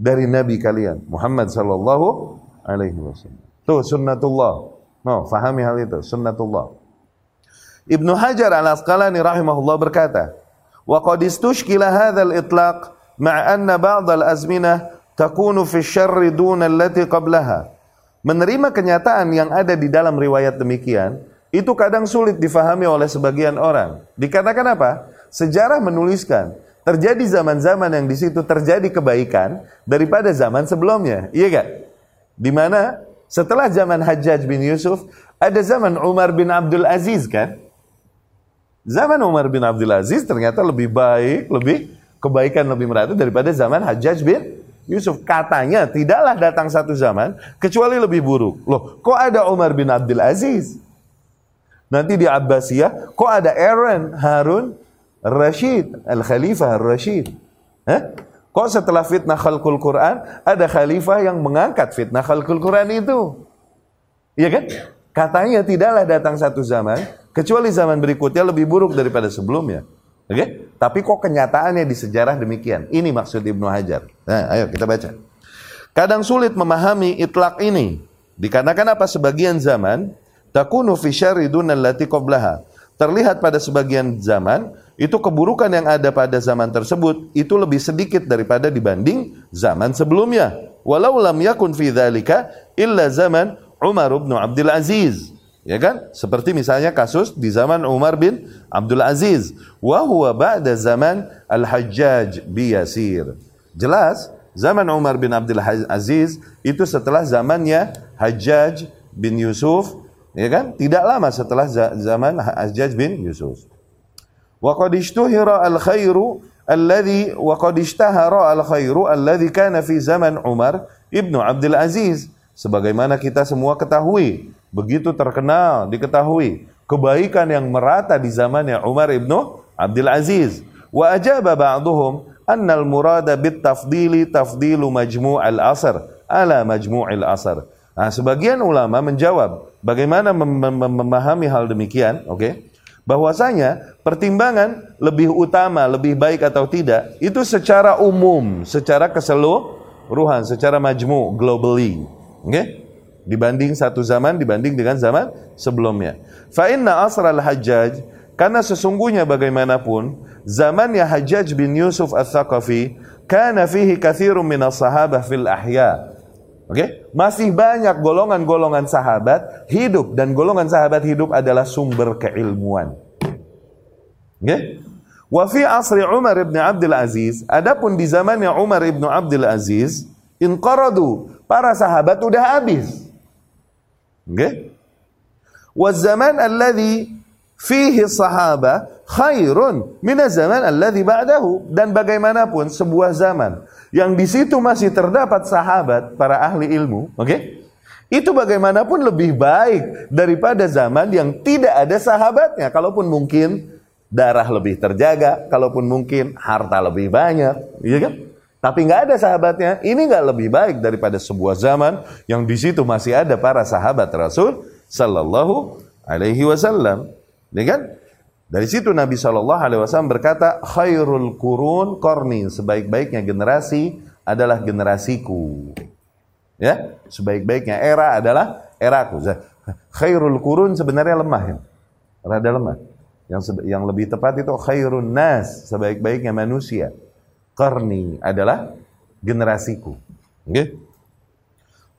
dari nabi kalian, Muhammad sallallahu alaihi wasallam. Tuh sunnatullah. No, fahami hal itu, sunnatullah. Ibnu Hajar al-Asqalani rahimahullah berkata, "Wa qad istushkila hadzal itlaq ma'a anna ba'd al-azminah takunu fi syarri duna allati qablaha." Menerima kenyataan yang ada di dalam riwayat demikian, itu kadang sulit difahami oleh sebagian orang. Dikatakan apa? Sejarah menuliskan terjadi zaman-zaman yang di situ terjadi kebaikan daripada zaman sebelumnya. Iya gak? Di mana setelah zaman Hajjaj bin Yusuf ada zaman Umar bin Abdul Aziz kan? Zaman Umar bin Abdul Aziz ternyata lebih baik, lebih kebaikan lebih merata daripada zaman Hajjaj bin Yusuf. Katanya tidaklah datang satu zaman kecuali lebih buruk. Loh, kok ada Umar bin Abdul Aziz? Nanti di Abbasiyah, kok ada Aaron, Harun, Rashid, Al-Khalifah Rashid. Hah? Kok setelah fitnah khalqul Quran, ada khalifah yang mengangkat fitnah khalqul Quran itu? Iya kan? Katanya tidaklah datang satu zaman, kecuali zaman berikutnya lebih buruk daripada sebelumnya. Oke? Okay? Tapi kok kenyataannya di sejarah demikian? Ini maksud Ibnu Hajar. Nah, ayo kita baca. Kadang sulit memahami itlak ini. Dikarenakan apa? Sebagian zaman, takunu fi syarri dunallati qablaha. Terlihat pada sebagian zaman itu keburukan yang ada pada zaman tersebut itu lebih sedikit daripada dibanding zaman sebelumnya. Walau lam yakun fi dzalika illa zaman Umar bin Abdul Aziz. Ya kan? Seperti misalnya kasus di zaman Umar bin Abdul Aziz. Wa huwa ba'da zaman Al-Hajjaj bi Yasir. Jelas, zaman Umar bin Abdul Aziz itu setelah zamannya Hajjaj bin Yusuf Ya kan? Tidak lama setelah zaman Hajjaj bin Yusuf. Wa qad ishtuhira al-khairu alladhi wa qad ishtahara al-khairu alladhi kana fi zaman Umar ibnu Abdul Aziz. Sebagaimana kita semua ketahui, begitu terkenal, diketahui kebaikan yang merata di zamannya Umar ibnu Abdul Aziz. Wa ajaba ba'duhum anna al-murada bit tafdili tafdilu majmu' al-asr ala majmu' al-asr. Nah, sebagian ulama menjawab, bagaimana mem mem memahami hal demikian, oke? Okay? Bahwasanya pertimbangan lebih utama, lebih baik atau tidak, itu secara umum, secara keseluruhan, secara majmu, globally. Oke? Okay? Dibanding satu zaman, dibanding dengan zaman sebelumnya. Fa inna asral hajjaj, karena sesungguhnya bagaimanapun, zamannya Hajjaj bin Yusuf al-Thaqafi, kana fihi kathirun minas sahabah fil ahya' Oke, okay? masih banyak golongan-golongan sahabat hidup dan golongan sahabat hidup adalah sumber keilmuan. Oke? Okay? Wa fi asri Umar ibn Abdul Aziz, adapun di zamannya Umar ibn Abdul Aziz, inqaradu, para sahabat udah habis. Oke? Okay? Wa zaman alladhi fihi sahaba khairun min zaman alladhi ba'dahu dan bagaimanapun sebuah zaman yang di situ masih terdapat sahabat para ahli ilmu, oke? Okay? Itu bagaimanapun lebih baik daripada zaman yang tidak ada sahabatnya. Kalaupun mungkin darah lebih terjaga, kalaupun mungkin harta lebih banyak, iya kan? Tapi nggak ada sahabatnya. Ini nggak lebih baik daripada sebuah zaman yang di situ masih ada para sahabat Rasul Sallallahu Alaihi Wasallam. Iya kan? Dari situ Nabi Shallallahu Alaihi Wasallam berkata, khairul kurun korni, sebaik-baiknya generasi adalah generasiku. Ya, sebaik-baiknya era adalah eraku. Khairul kurun sebenarnya lemah ya, rada lemah. Yang yang lebih tepat itu khairun nas, sebaik-baiknya manusia. Korni adalah generasiku. Oke?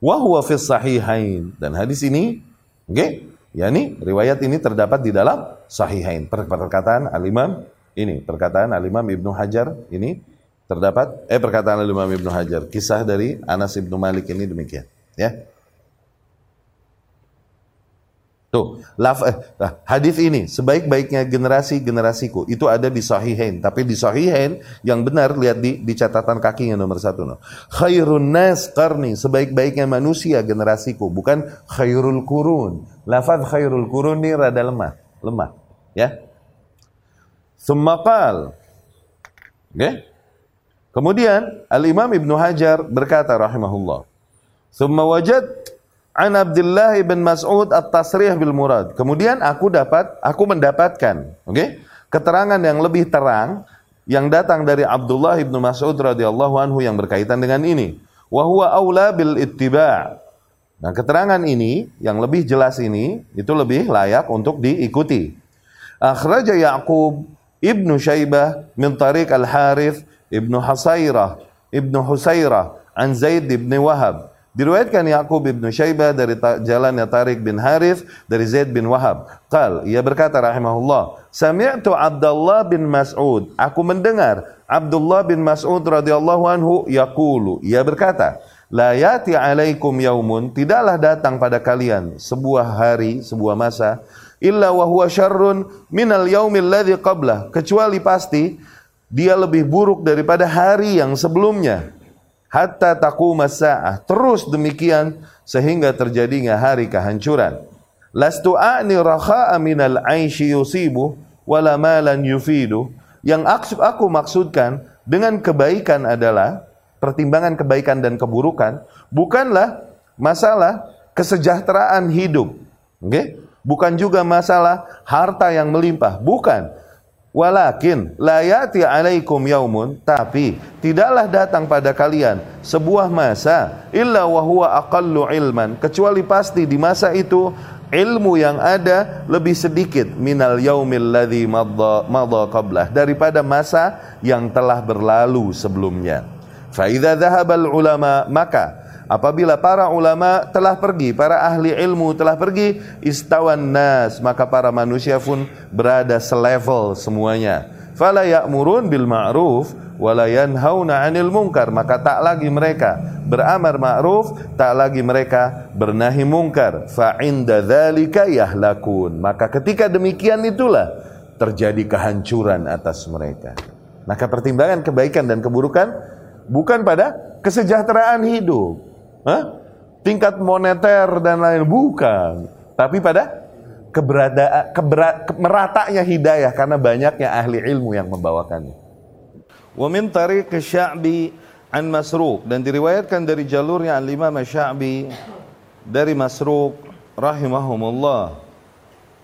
Wahwa fis sahihain dan hadis ini, oke? Okay? yakni riwayat ini terdapat di dalam Sahihain. Perkataan Al-Imam ini, perkataan Al-Imam Ibnu Hajar ini Terdapat eh perkataan Imam Ibnu Hajar, kisah dari Anas Ibnu Malik ini demikian, ya. Tuh, laf, eh, hadis ini sebaik-baiknya generasi generasiku itu ada di Sahihain. Tapi di Sahihain yang benar lihat di, di catatan kakinya nomor satu. No. Khairun nas karni sebaik-baiknya manusia generasiku bukan khairul kurun. Lafaz khairul kurun ini rada lemah, lemah, ya. Semakal? Okay? Kemudian Al Imam Ibnu Hajar berkata rahimahullah, "Tsumma wajad An Abdullah bin Mas'ud at-tasrih bil murad. Kemudian aku dapat, aku mendapatkan, oke? Keterangan yang lebih terang yang datang dari Abdullah bin Mas'ud radhiyallahu anhu yang berkaitan dengan ini. Wa huwa aula bil ittiba'. Nah, keterangan ini yang lebih jelas ini itu lebih layak untuk diikuti. Akhraja Yaqub Ibnu Syaibah min tariq Al-Harith Ibnu Hasairah Ibnu Husairah an Zaid bin Wahab Diriwayatkan Yaqub bin Syaibah dari jalannya Tarik bin Harith dari Zaid bin Wahab. Qal, ia berkata rahimahullah, Sami'tu Abdullah bin Mas'ud. Aku mendengar Abdullah bin Mas'ud radhiyallahu anhu yaqulu. Ia berkata, La yati alaikum yaumun, tidaklah datang pada kalian sebuah hari, sebuah masa, illa wa huwa syarrun minal yaumil ladzi qablah, kecuali pasti dia lebih buruk daripada hari yang sebelumnya hatta taquma sa'ah. Terus demikian sehingga terjadinya hari kehancuran. Lastu a'ni rakha'a minal 'aishi yusibu wala malan yufidu. Yang aku maksudkan dengan kebaikan adalah pertimbangan kebaikan dan keburukan bukanlah masalah kesejahteraan hidup. Okay? Bukan juga masalah harta yang melimpah, bukan. Walakin la yati alaikum yaumun tapi tidaklah datang pada kalian sebuah masa illa wa huwa aqallu ilman kecuali pasti di masa itu ilmu yang ada lebih sedikit minal yaumil ladzi madha qablah daripada masa yang telah berlalu sebelumnya. Fa idza dhahabal ulama maka Apabila para ulama telah pergi, para ahli ilmu telah pergi, istawan nas, maka para manusia pun berada selevel semuanya. Fala ya'murun bil ma'ruf wala yanhauna 'anil munkar, maka tak lagi mereka beramar ma'ruf, tak lagi mereka bernahi mungkar. Fa inda dzalika yahlakun. Maka ketika demikian itulah terjadi kehancuran atas mereka. Maka pertimbangan kebaikan dan keburukan bukan pada kesejahteraan hidup, Hah? Tingkat moneter dan lain bukan, tapi pada keberadaan keberat, meratanya hidayah karena banyaknya ahli ilmu yang membawakannya. Wa min tariq Sya'bi an Masruq dan diriwayatkan dari jalurnya Al Imam Sya'bi dari Masruq rahimahumullah.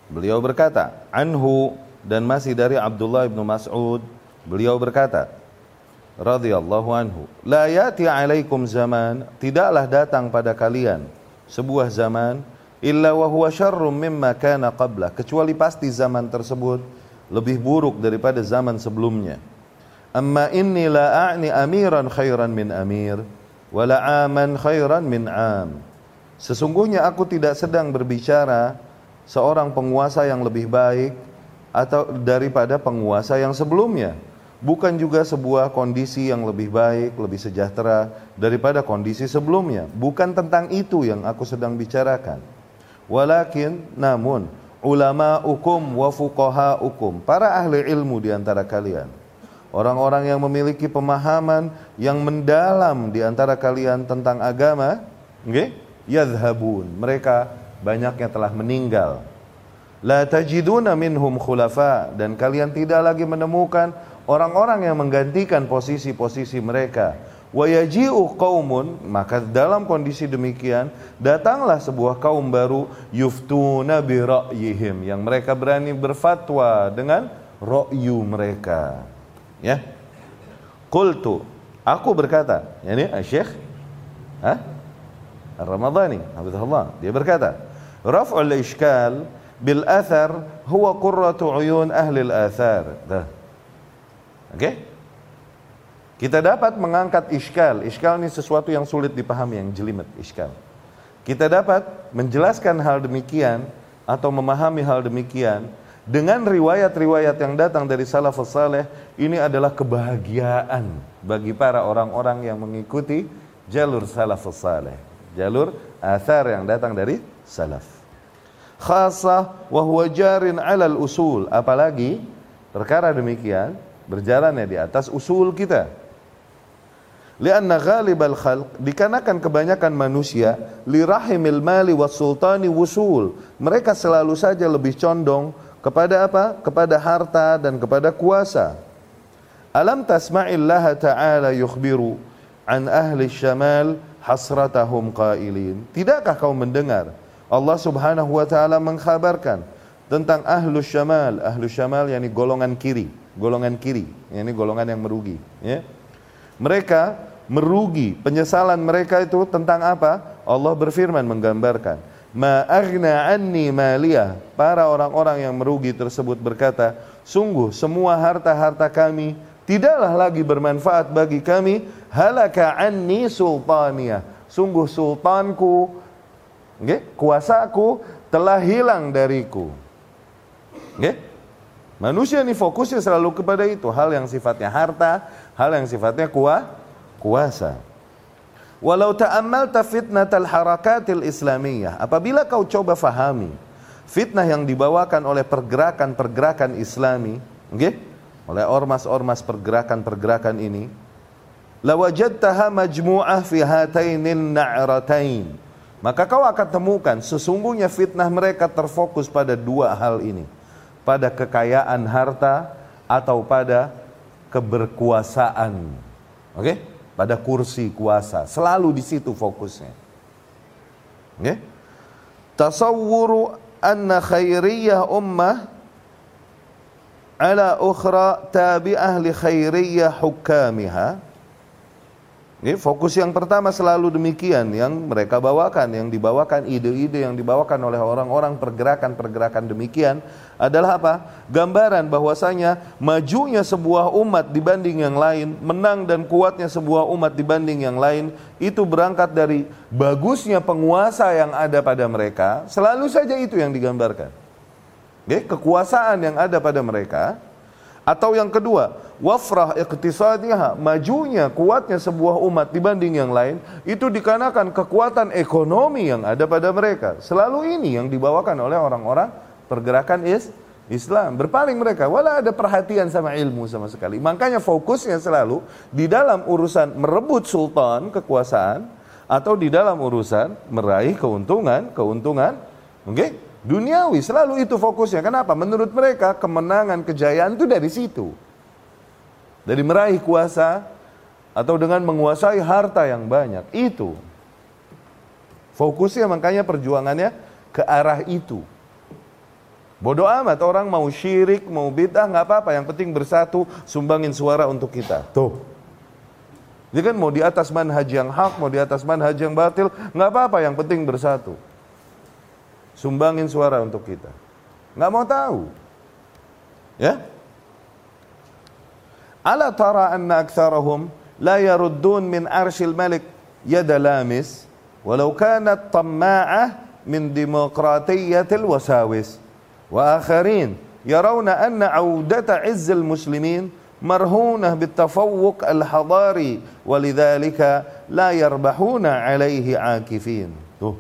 Beliau berkata, anhu dan masih dari Abdullah bin Mas'ud, beliau berkata, radhiyallahu anhu la yati alaikum zaman. Tidaklah datang pada kalian sebuah zaman illa wa huwa syarrum mimma kana qabla. Kecuali pasti zaman tersebut lebih buruk daripada zaman sebelumnya. Amma inni la a'ni amiran khairan min amir wala aman khairan min am. Sesungguhnya aku tidak sedang berbicara seorang penguasa yang lebih baik atau daripada penguasa yang sebelumnya bukan juga sebuah kondisi yang lebih baik, lebih sejahtera daripada kondisi sebelumnya. Bukan tentang itu yang aku sedang bicarakan. Walakin namun ulama hukum wa fuqaha hukum, para ahli ilmu di antara kalian, orang-orang yang memiliki pemahaman yang mendalam di antara kalian tentang agama, okay? yadhhabun, mereka banyaknya telah meninggal. La tajiduna minhum khulafa dan kalian tidak lagi menemukan orang-orang yang menggantikan posisi-posisi mereka. Wa yaji'u qaumun maka dalam kondisi demikian datanglah sebuah kaum baru yuftuna bi ra'yihim yang mereka berani berfatwa dengan ra'yu mereka. Ya. Qultu aku berkata, yakni Syekh ha? Ramadhani, hafizahullah, dia berkata, raf'ul ishkal bil athar huwa qurratu uyun ahli al athar. Dah. Oke? Okay? Kita dapat mengangkat iskal. Iskal ini sesuatu yang sulit dipahami, yang jelimet, iskal. Kita dapat menjelaskan hal demikian atau memahami hal demikian dengan riwayat-riwayat yang datang dari salafus saleh ini adalah kebahagiaan bagi para orang-orang yang mengikuti jalur salafus saleh jalur athar yang datang dari salaf khasah wa huwa alal usul apalagi perkara demikian berjalannya di atas usul kita lianna ghalibal khalq dikarenakan kebanyakan manusia li rahimil mali was sultani wusul mereka selalu saja lebih condong kepada apa? Kepada harta dan kepada kuasa. Alam tasma'illah ta'ala yukhbiru an ahli syamal hasratahum qailin. Tidakkah kau mendengar Allah Subhanahu wa taala mengkhabarkan tentang ahlu syamal, ahlu syamal yakni golongan kiri, golongan kiri, yakni golongan yang merugi, ya. Mereka merugi, penyesalan mereka itu tentang apa? Allah berfirman menggambarkan ma aghna anni maliyah para orang-orang yang merugi tersebut berkata sungguh semua harta-harta kami tidaklah lagi bermanfaat bagi kami halaka anni sultaniyah sungguh sultanku okay? kuasaku telah hilang dariku okay? Manusia ini fokusnya selalu kepada itu hal yang sifatnya harta hal yang sifatnya kuah, kuasa Walau ta'ammalta fitnatal harakatil islamiyah. Apabila kau coba fahami fitnah yang dibawakan oleh pergerakan-pergerakan islami, okay? oleh ormas-ormas pergerakan-pergerakan ini, lawajadtaha majmu'ah fi hatainin na'ratain. Maka kau akan temukan sesungguhnya fitnah mereka terfokus pada dua hal ini. Pada kekayaan harta atau pada keberkuasaan. Oke? Okay? pada kursi kuasa. Selalu di situ fokusnya. Okay? Tasawwuru anna khairiyah ummah ala ukhra tabi'ah li khairiyah hukamiha ini fokus yang pertama selalu demikian yang mereka bawakan, yang dibawakan ide-ide yang dibawakan oleh orang-orang pergerakan-pergerakan demikian adalah apa? Gambaran bahwasanya majunya sebuah umat dibanding yang lain, menang dan kuatnya sebuah umat dibanding yang lain itu berangkat dari bagusnya penguasa yang ada pada mereka. Selalu saja itu yang digambarkan. Oke, kekuasaan yang ada pada mereka atau yang kedua, wafrah iqtisadiyah, majunya, kuatnya sebuah umat dibanding yang lain, itu dikarenakan kekuatan ekonomi yang ada pada mereka. Selalu ini yang dibawakan oleh orang-orang pergerakan is Islam. Berpaling mereka, wala ada perhatian sama ilmu sama sekali. Makanya fokusnya selalu di dalam urusan merebut sultan, kekuasaan, atau di dalam urusan meraih keuntungan, keuntungan, oke? Okay? Duniawi selalu itu fokusnya. Kenapa? Menurut mereka kemenangan, kejayaan itu dari situ. Dari meraih kuasa atau dengan menguasai harta yang banyak. Itu. Fokusnya makanya perjuangannya ke arah itu. Bodoh amat orang mau syirik, mau bid'ah nggak apa-apa. Yang penting bersatu, sumbangin suara untuk kita. Tuh. Jadi kan mau di atas manhaj yang hak, mau di atas manhaj yang batil, nggak apa-apa. Yang penting bersatu. Sumbangin suara untuk kita. Nggak mau tahu. Ya? Ala tara anna aktsarahum la yaruddun min arshil malik yada lamis walau kanat tamma'ah min demokratiyatil wasawis wa akharin yarawna anna audata izzil muslimin مرهونة بالتفوق الحضاري ولذلك لا يربحون عليه عاكفين tuh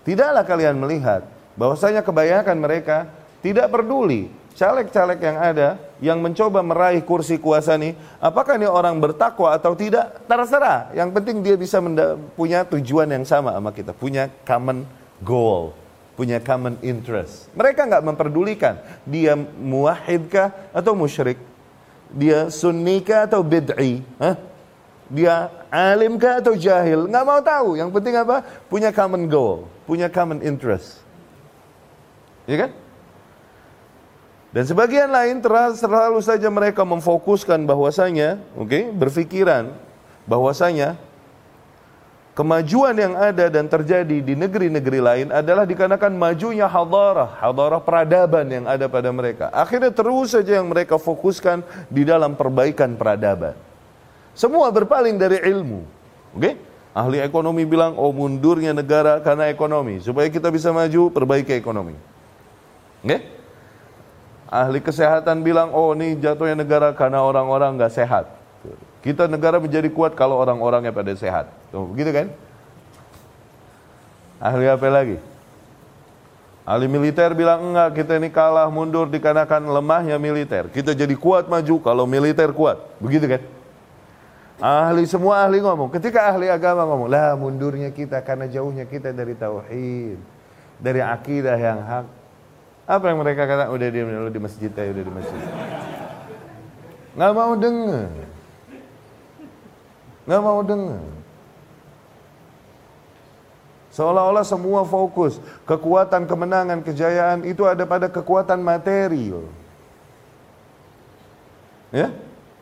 Tidaklah kalian melihat bahwasanya kebanyakan mereka tidak peduli caleg-caleg yang ada yang mencoba meraih kursi kuasa ini, apakah ini orang bertakwa atau tidak, terserah. Yang penting dia bisa punya tujuan yang sama sama kita, punya common goal, punya common interest. Mereka nggak memperdulikan dia muwahidkah atau musyrik, dia sunnikah atau bid'i, Hah? dia alimkah atau jahil, nggak mau tahu. Yang penting apa? Punya common goal punya common interest. Ya kan? Dan sebagian lain terlalu saja mereka memfokuskan bahwasanya, oke, okay, berpikiran bahwasanya kemajuan yang ada dan terjadi di negeri-negeri lain adalah dikarenakan majunya hadarah, hadarah peradaban yang ada pada mereka. Akhirnya terus saja yang mereka fokuskan di dalam perbaikan peradaban. Semua berpaling dari ilmu. Oke? Okay? Ahli ekonomi bilang, oh mundurnya negara karena ekonomi. Supaya kita bisa maju, perbaiki ekonomi. Okay? Ahli kesehatan bilang, oh ini jatuhnya negara karena orang-orang nggak sehat. Kita negara menjadi kuat kalau orang-orangnya pada sehat. Tuh, begitu kan? Ahli apa lagi? Ahli militer bilang enggak, kita ini kalah mundur dikarenakan lemahnya militer. Kita jadi kuat maju kalau militer kuat. Begitu kan? Ahli semua ahli ngomong. Ketika ahli agama ngomong, lah mundurnya kita karena jauhnya kita dari tauhid, dari akidah yang hak. Apa yang mereka kata? Udah diam dulu di masjid aja, udah di masjid. Nggak mau dengar. Nggak mau dengar. Seolah-olah semua fokus kekuatan, kemenangan, kejayaan itu ada pada kekuatan materi. Ya?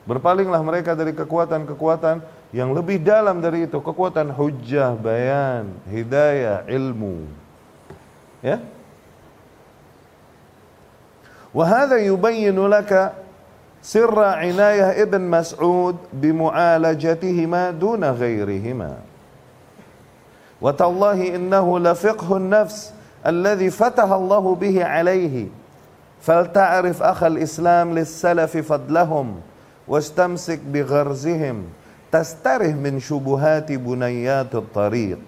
Berpalinglah mereka dari kekuatan-kekuatan yang lebih dalam dari itu, kekuatan hujah, bayan, hidayah, ilmu. Ya? وهذا يبين لك سر عناية ابن مسعود بمعالجتهما دون غيرهما وتالله إنه لفقه النفس الذي فتح الله به عليه فلتعرف أخ الإسلام للسلف فضلهم واستمسك بغرزهم تستره من شبهات بنيات الطريق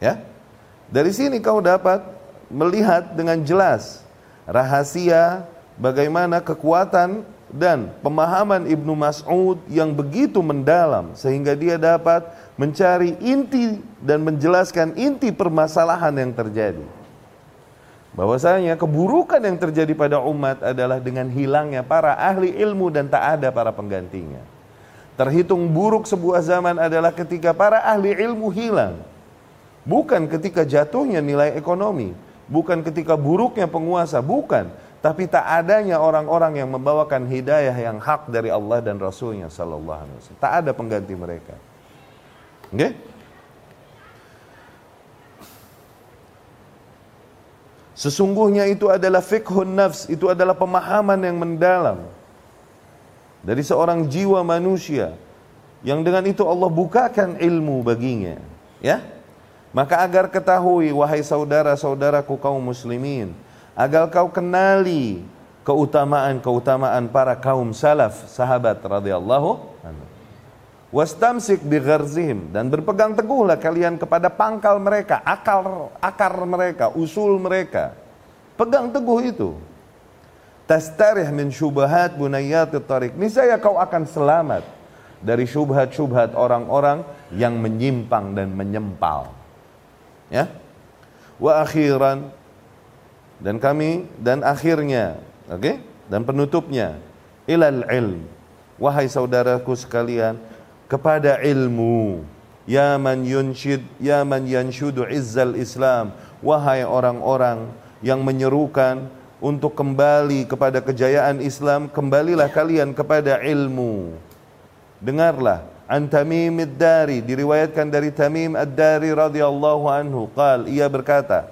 ya dari sini kau dapat melihat dengan jelas rahasia bagaimana kekuatan dan pemahaman Ibnu Mas'ud yang begitu mendalam sehingga dia dapat mencari inti dan menjelaskan inti permasalahan yang terjadi. Bahwasanya keburukan yang terjadi pada umat adalah dengan hilangnya para ahli ilmu dan tak ada para penggantinya. Terhitung buruk sebuah zaman adalah ketika para ahli ilmu hilang. Bukan ketika jatuhnya nilai ekonomi, bukan ketika buruknya penguasa, bukan, tapi tak adanya orang-orang yang membawakan hidayah yang hak dari Allah dan Rasulnya Sallallahu Alaihi Wasallam. Tak ada pengganti mereka. Oke? Okay? Sesungguhnya itu adalah fikhun nafs, itu adalah pemahaman yang mendalam dari seorang jiwa manusia yang dengan itu Allah bukakan ilmu baginya, ya? Maka agar ketahui wahai saudara-saudaraku kaum muslimin, agar kau kenali keutamaan-keutamaan para kaum salaf, sahabat radhiyallahu anhu. Wastamsik bigharzihim dan berpegang teguhlah kalian kepada pangkal mereka, akar akar mereka, usul mereka. Pegang teguh itu. Tastarih min syubhat bunayat tarik. Niscaya kau akan selamat dari syubhat-syubhat orang-orang yang menyimpang dan menyempal. Ya. Wa akhiran dan kami dan akhirnya, oke? Okay? Dan penutupnya ilal ilm. Wahai saudaraku sekalian, kepada ilmu. Ya man yunshid, ya man yanshudu izzal Islam. Wahai orang-orang yang menyerukan untuk kembali kepada kejayaan Islam, kembalilah kalian kepada ilmu. Dengarlah, an Tamim dari diriwayatkan dari Tamim ad-Dari radhiyallahu anhu. Qal ia berkata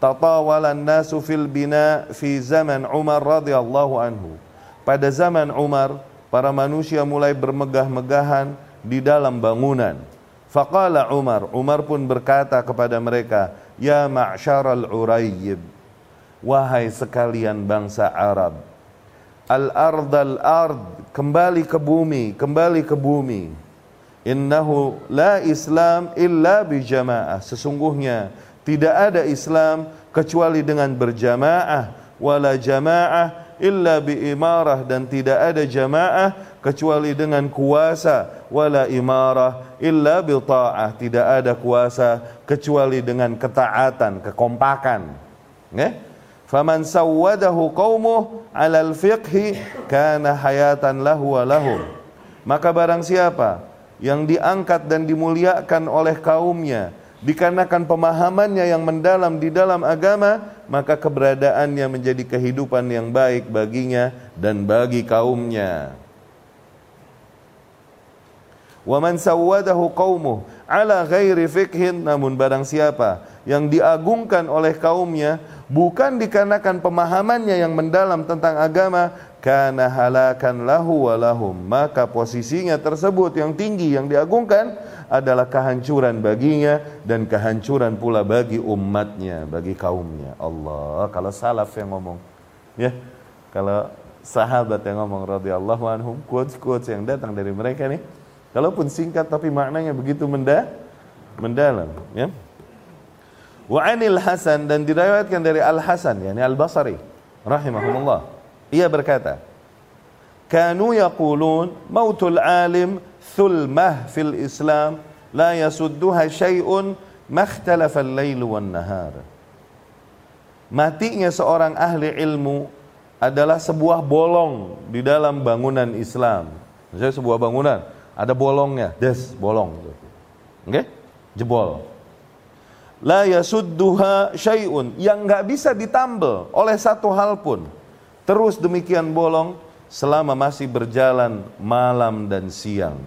tatawalan nasu fil bina fi zaman Umar radhiyallahu anhu. Pada zaman Umar para manusia mulai bermegah-megahan di dalam bangunan. Faqala Umar Umar pun berkata kepada mereka ya ma'syaral urayyib wahai sekalian bangsa Arab al ardal ard kembali ke bumi kembali ke bumi Innahu la Islam illa bijamaah. Sesungguhnya tidak ada Islam kecuali dengan berjamaah. Wala jamaah illa biimarah dan tidak ada jamaah kecuali dengan kuasa. Wala imarah illa bita'ah. Tidak ada kuasa kecuali dengan ketaatan, kekompakan. Ya? Faman sawwadahu qaumuh 'alal fiqhi kana hayatan lahu wa lahum. Maka barang siapa yang diangkat dan dimuliakan oleh kaumnya dikarenakan pemahamannya yang mendalam di dalam agama maka keberadaannya menjadi kehidupan yang baik baginya dan bagi kaumnya. Wa man sawwadahu qaumuh ala ghairi fikhin namun barang siapa yang diagungkan oleh kaumnya bukan dikarenakan pemahamannya yang mendalam tentang agama kana halakan lahu walahum maka posisinya tersebut yang tinggi yang diagungkan adalah kehancuran baginya dan kehancuran pula bagi umatnya bagi kaumnya Allah kalau salaf yang ngomong Ya. Kalau sahabat yang ngomong radhiyallahu anhum, quotes-quotes yang datang dari mereka nih, kalaupun singkat tapi maknanya begitu menda mendalam, ya. Wa anil Hasan dan diriwayatkan dari Al Hasan yakni Al Basri rahimahumullah. Ia berkata, "Kanu yaqulun mautul alim thulmah fil Islam la yasudduha syai'un makhtalafa al-lail wan nahar." Matinya seorang ahli ilmu adalah sebuah bolong di dalam bangunan Islam. Misalnya sebuah bangunan, ada bolongnya, des, bolong. Oke? Okay? Jebol. La yasudduha syai'un yang nggak bisa ditambal oleh satu hal pun. Terus demikian bolong selama masih berjalan malam dan siang.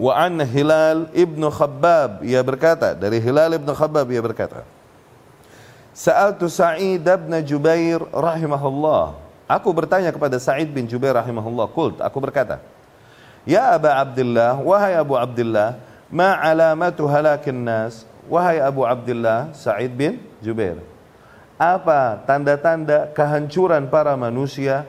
Wa an Hilal ibnu Khabbab ia berkata dari Hilal ibnu Khabbab ia berkata Sa'altu Sa'id bin Jubair rahimahullah. Aku bertanya kepada Sa'id bin Jubair rahimahullah. Kult, aku berkata, Ya Aba Abdullah, wahai Abu Abdullah, ma alamatu halakin nas? Wahai Abu Abdullah, Sa'id bin Jubair. Apa tanda-tanda kehancuran para manusia?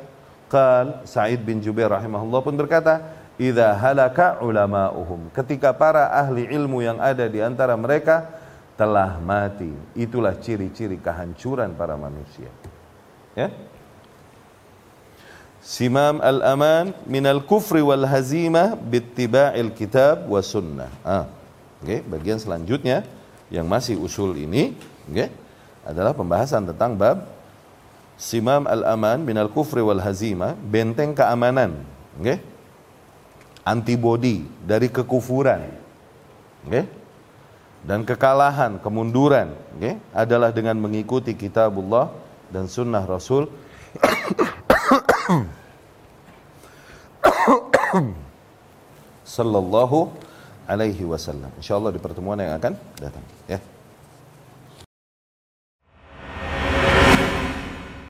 Qal Sa'id bin Jubair rahimahullah pun berkata, Idza halaka ulama'uhum. Ketika para ahli ilmu yang ada di antara mereka telah mati. Itulah ciri-ciri kehancuran para manusia. Ya. Simam al-aman minal kufri wal hazimah bittiba'il kitab wa sunnah. Ah. Okay, bagian selanjutnya yang masih usul ini, okay, adalah pembahasan tentang bab Simam al-aman minal kufri wal hazimah, benteng keamanan, okay? Antibodi dari kekufuran. Okay? dan kekalahan, kemunduran okay, adalah dengan mengikuti kitabullah dan sunnah Rasul sallallahu alaihi wasallam. Insyaallah di pertemuan yang akan datang ya.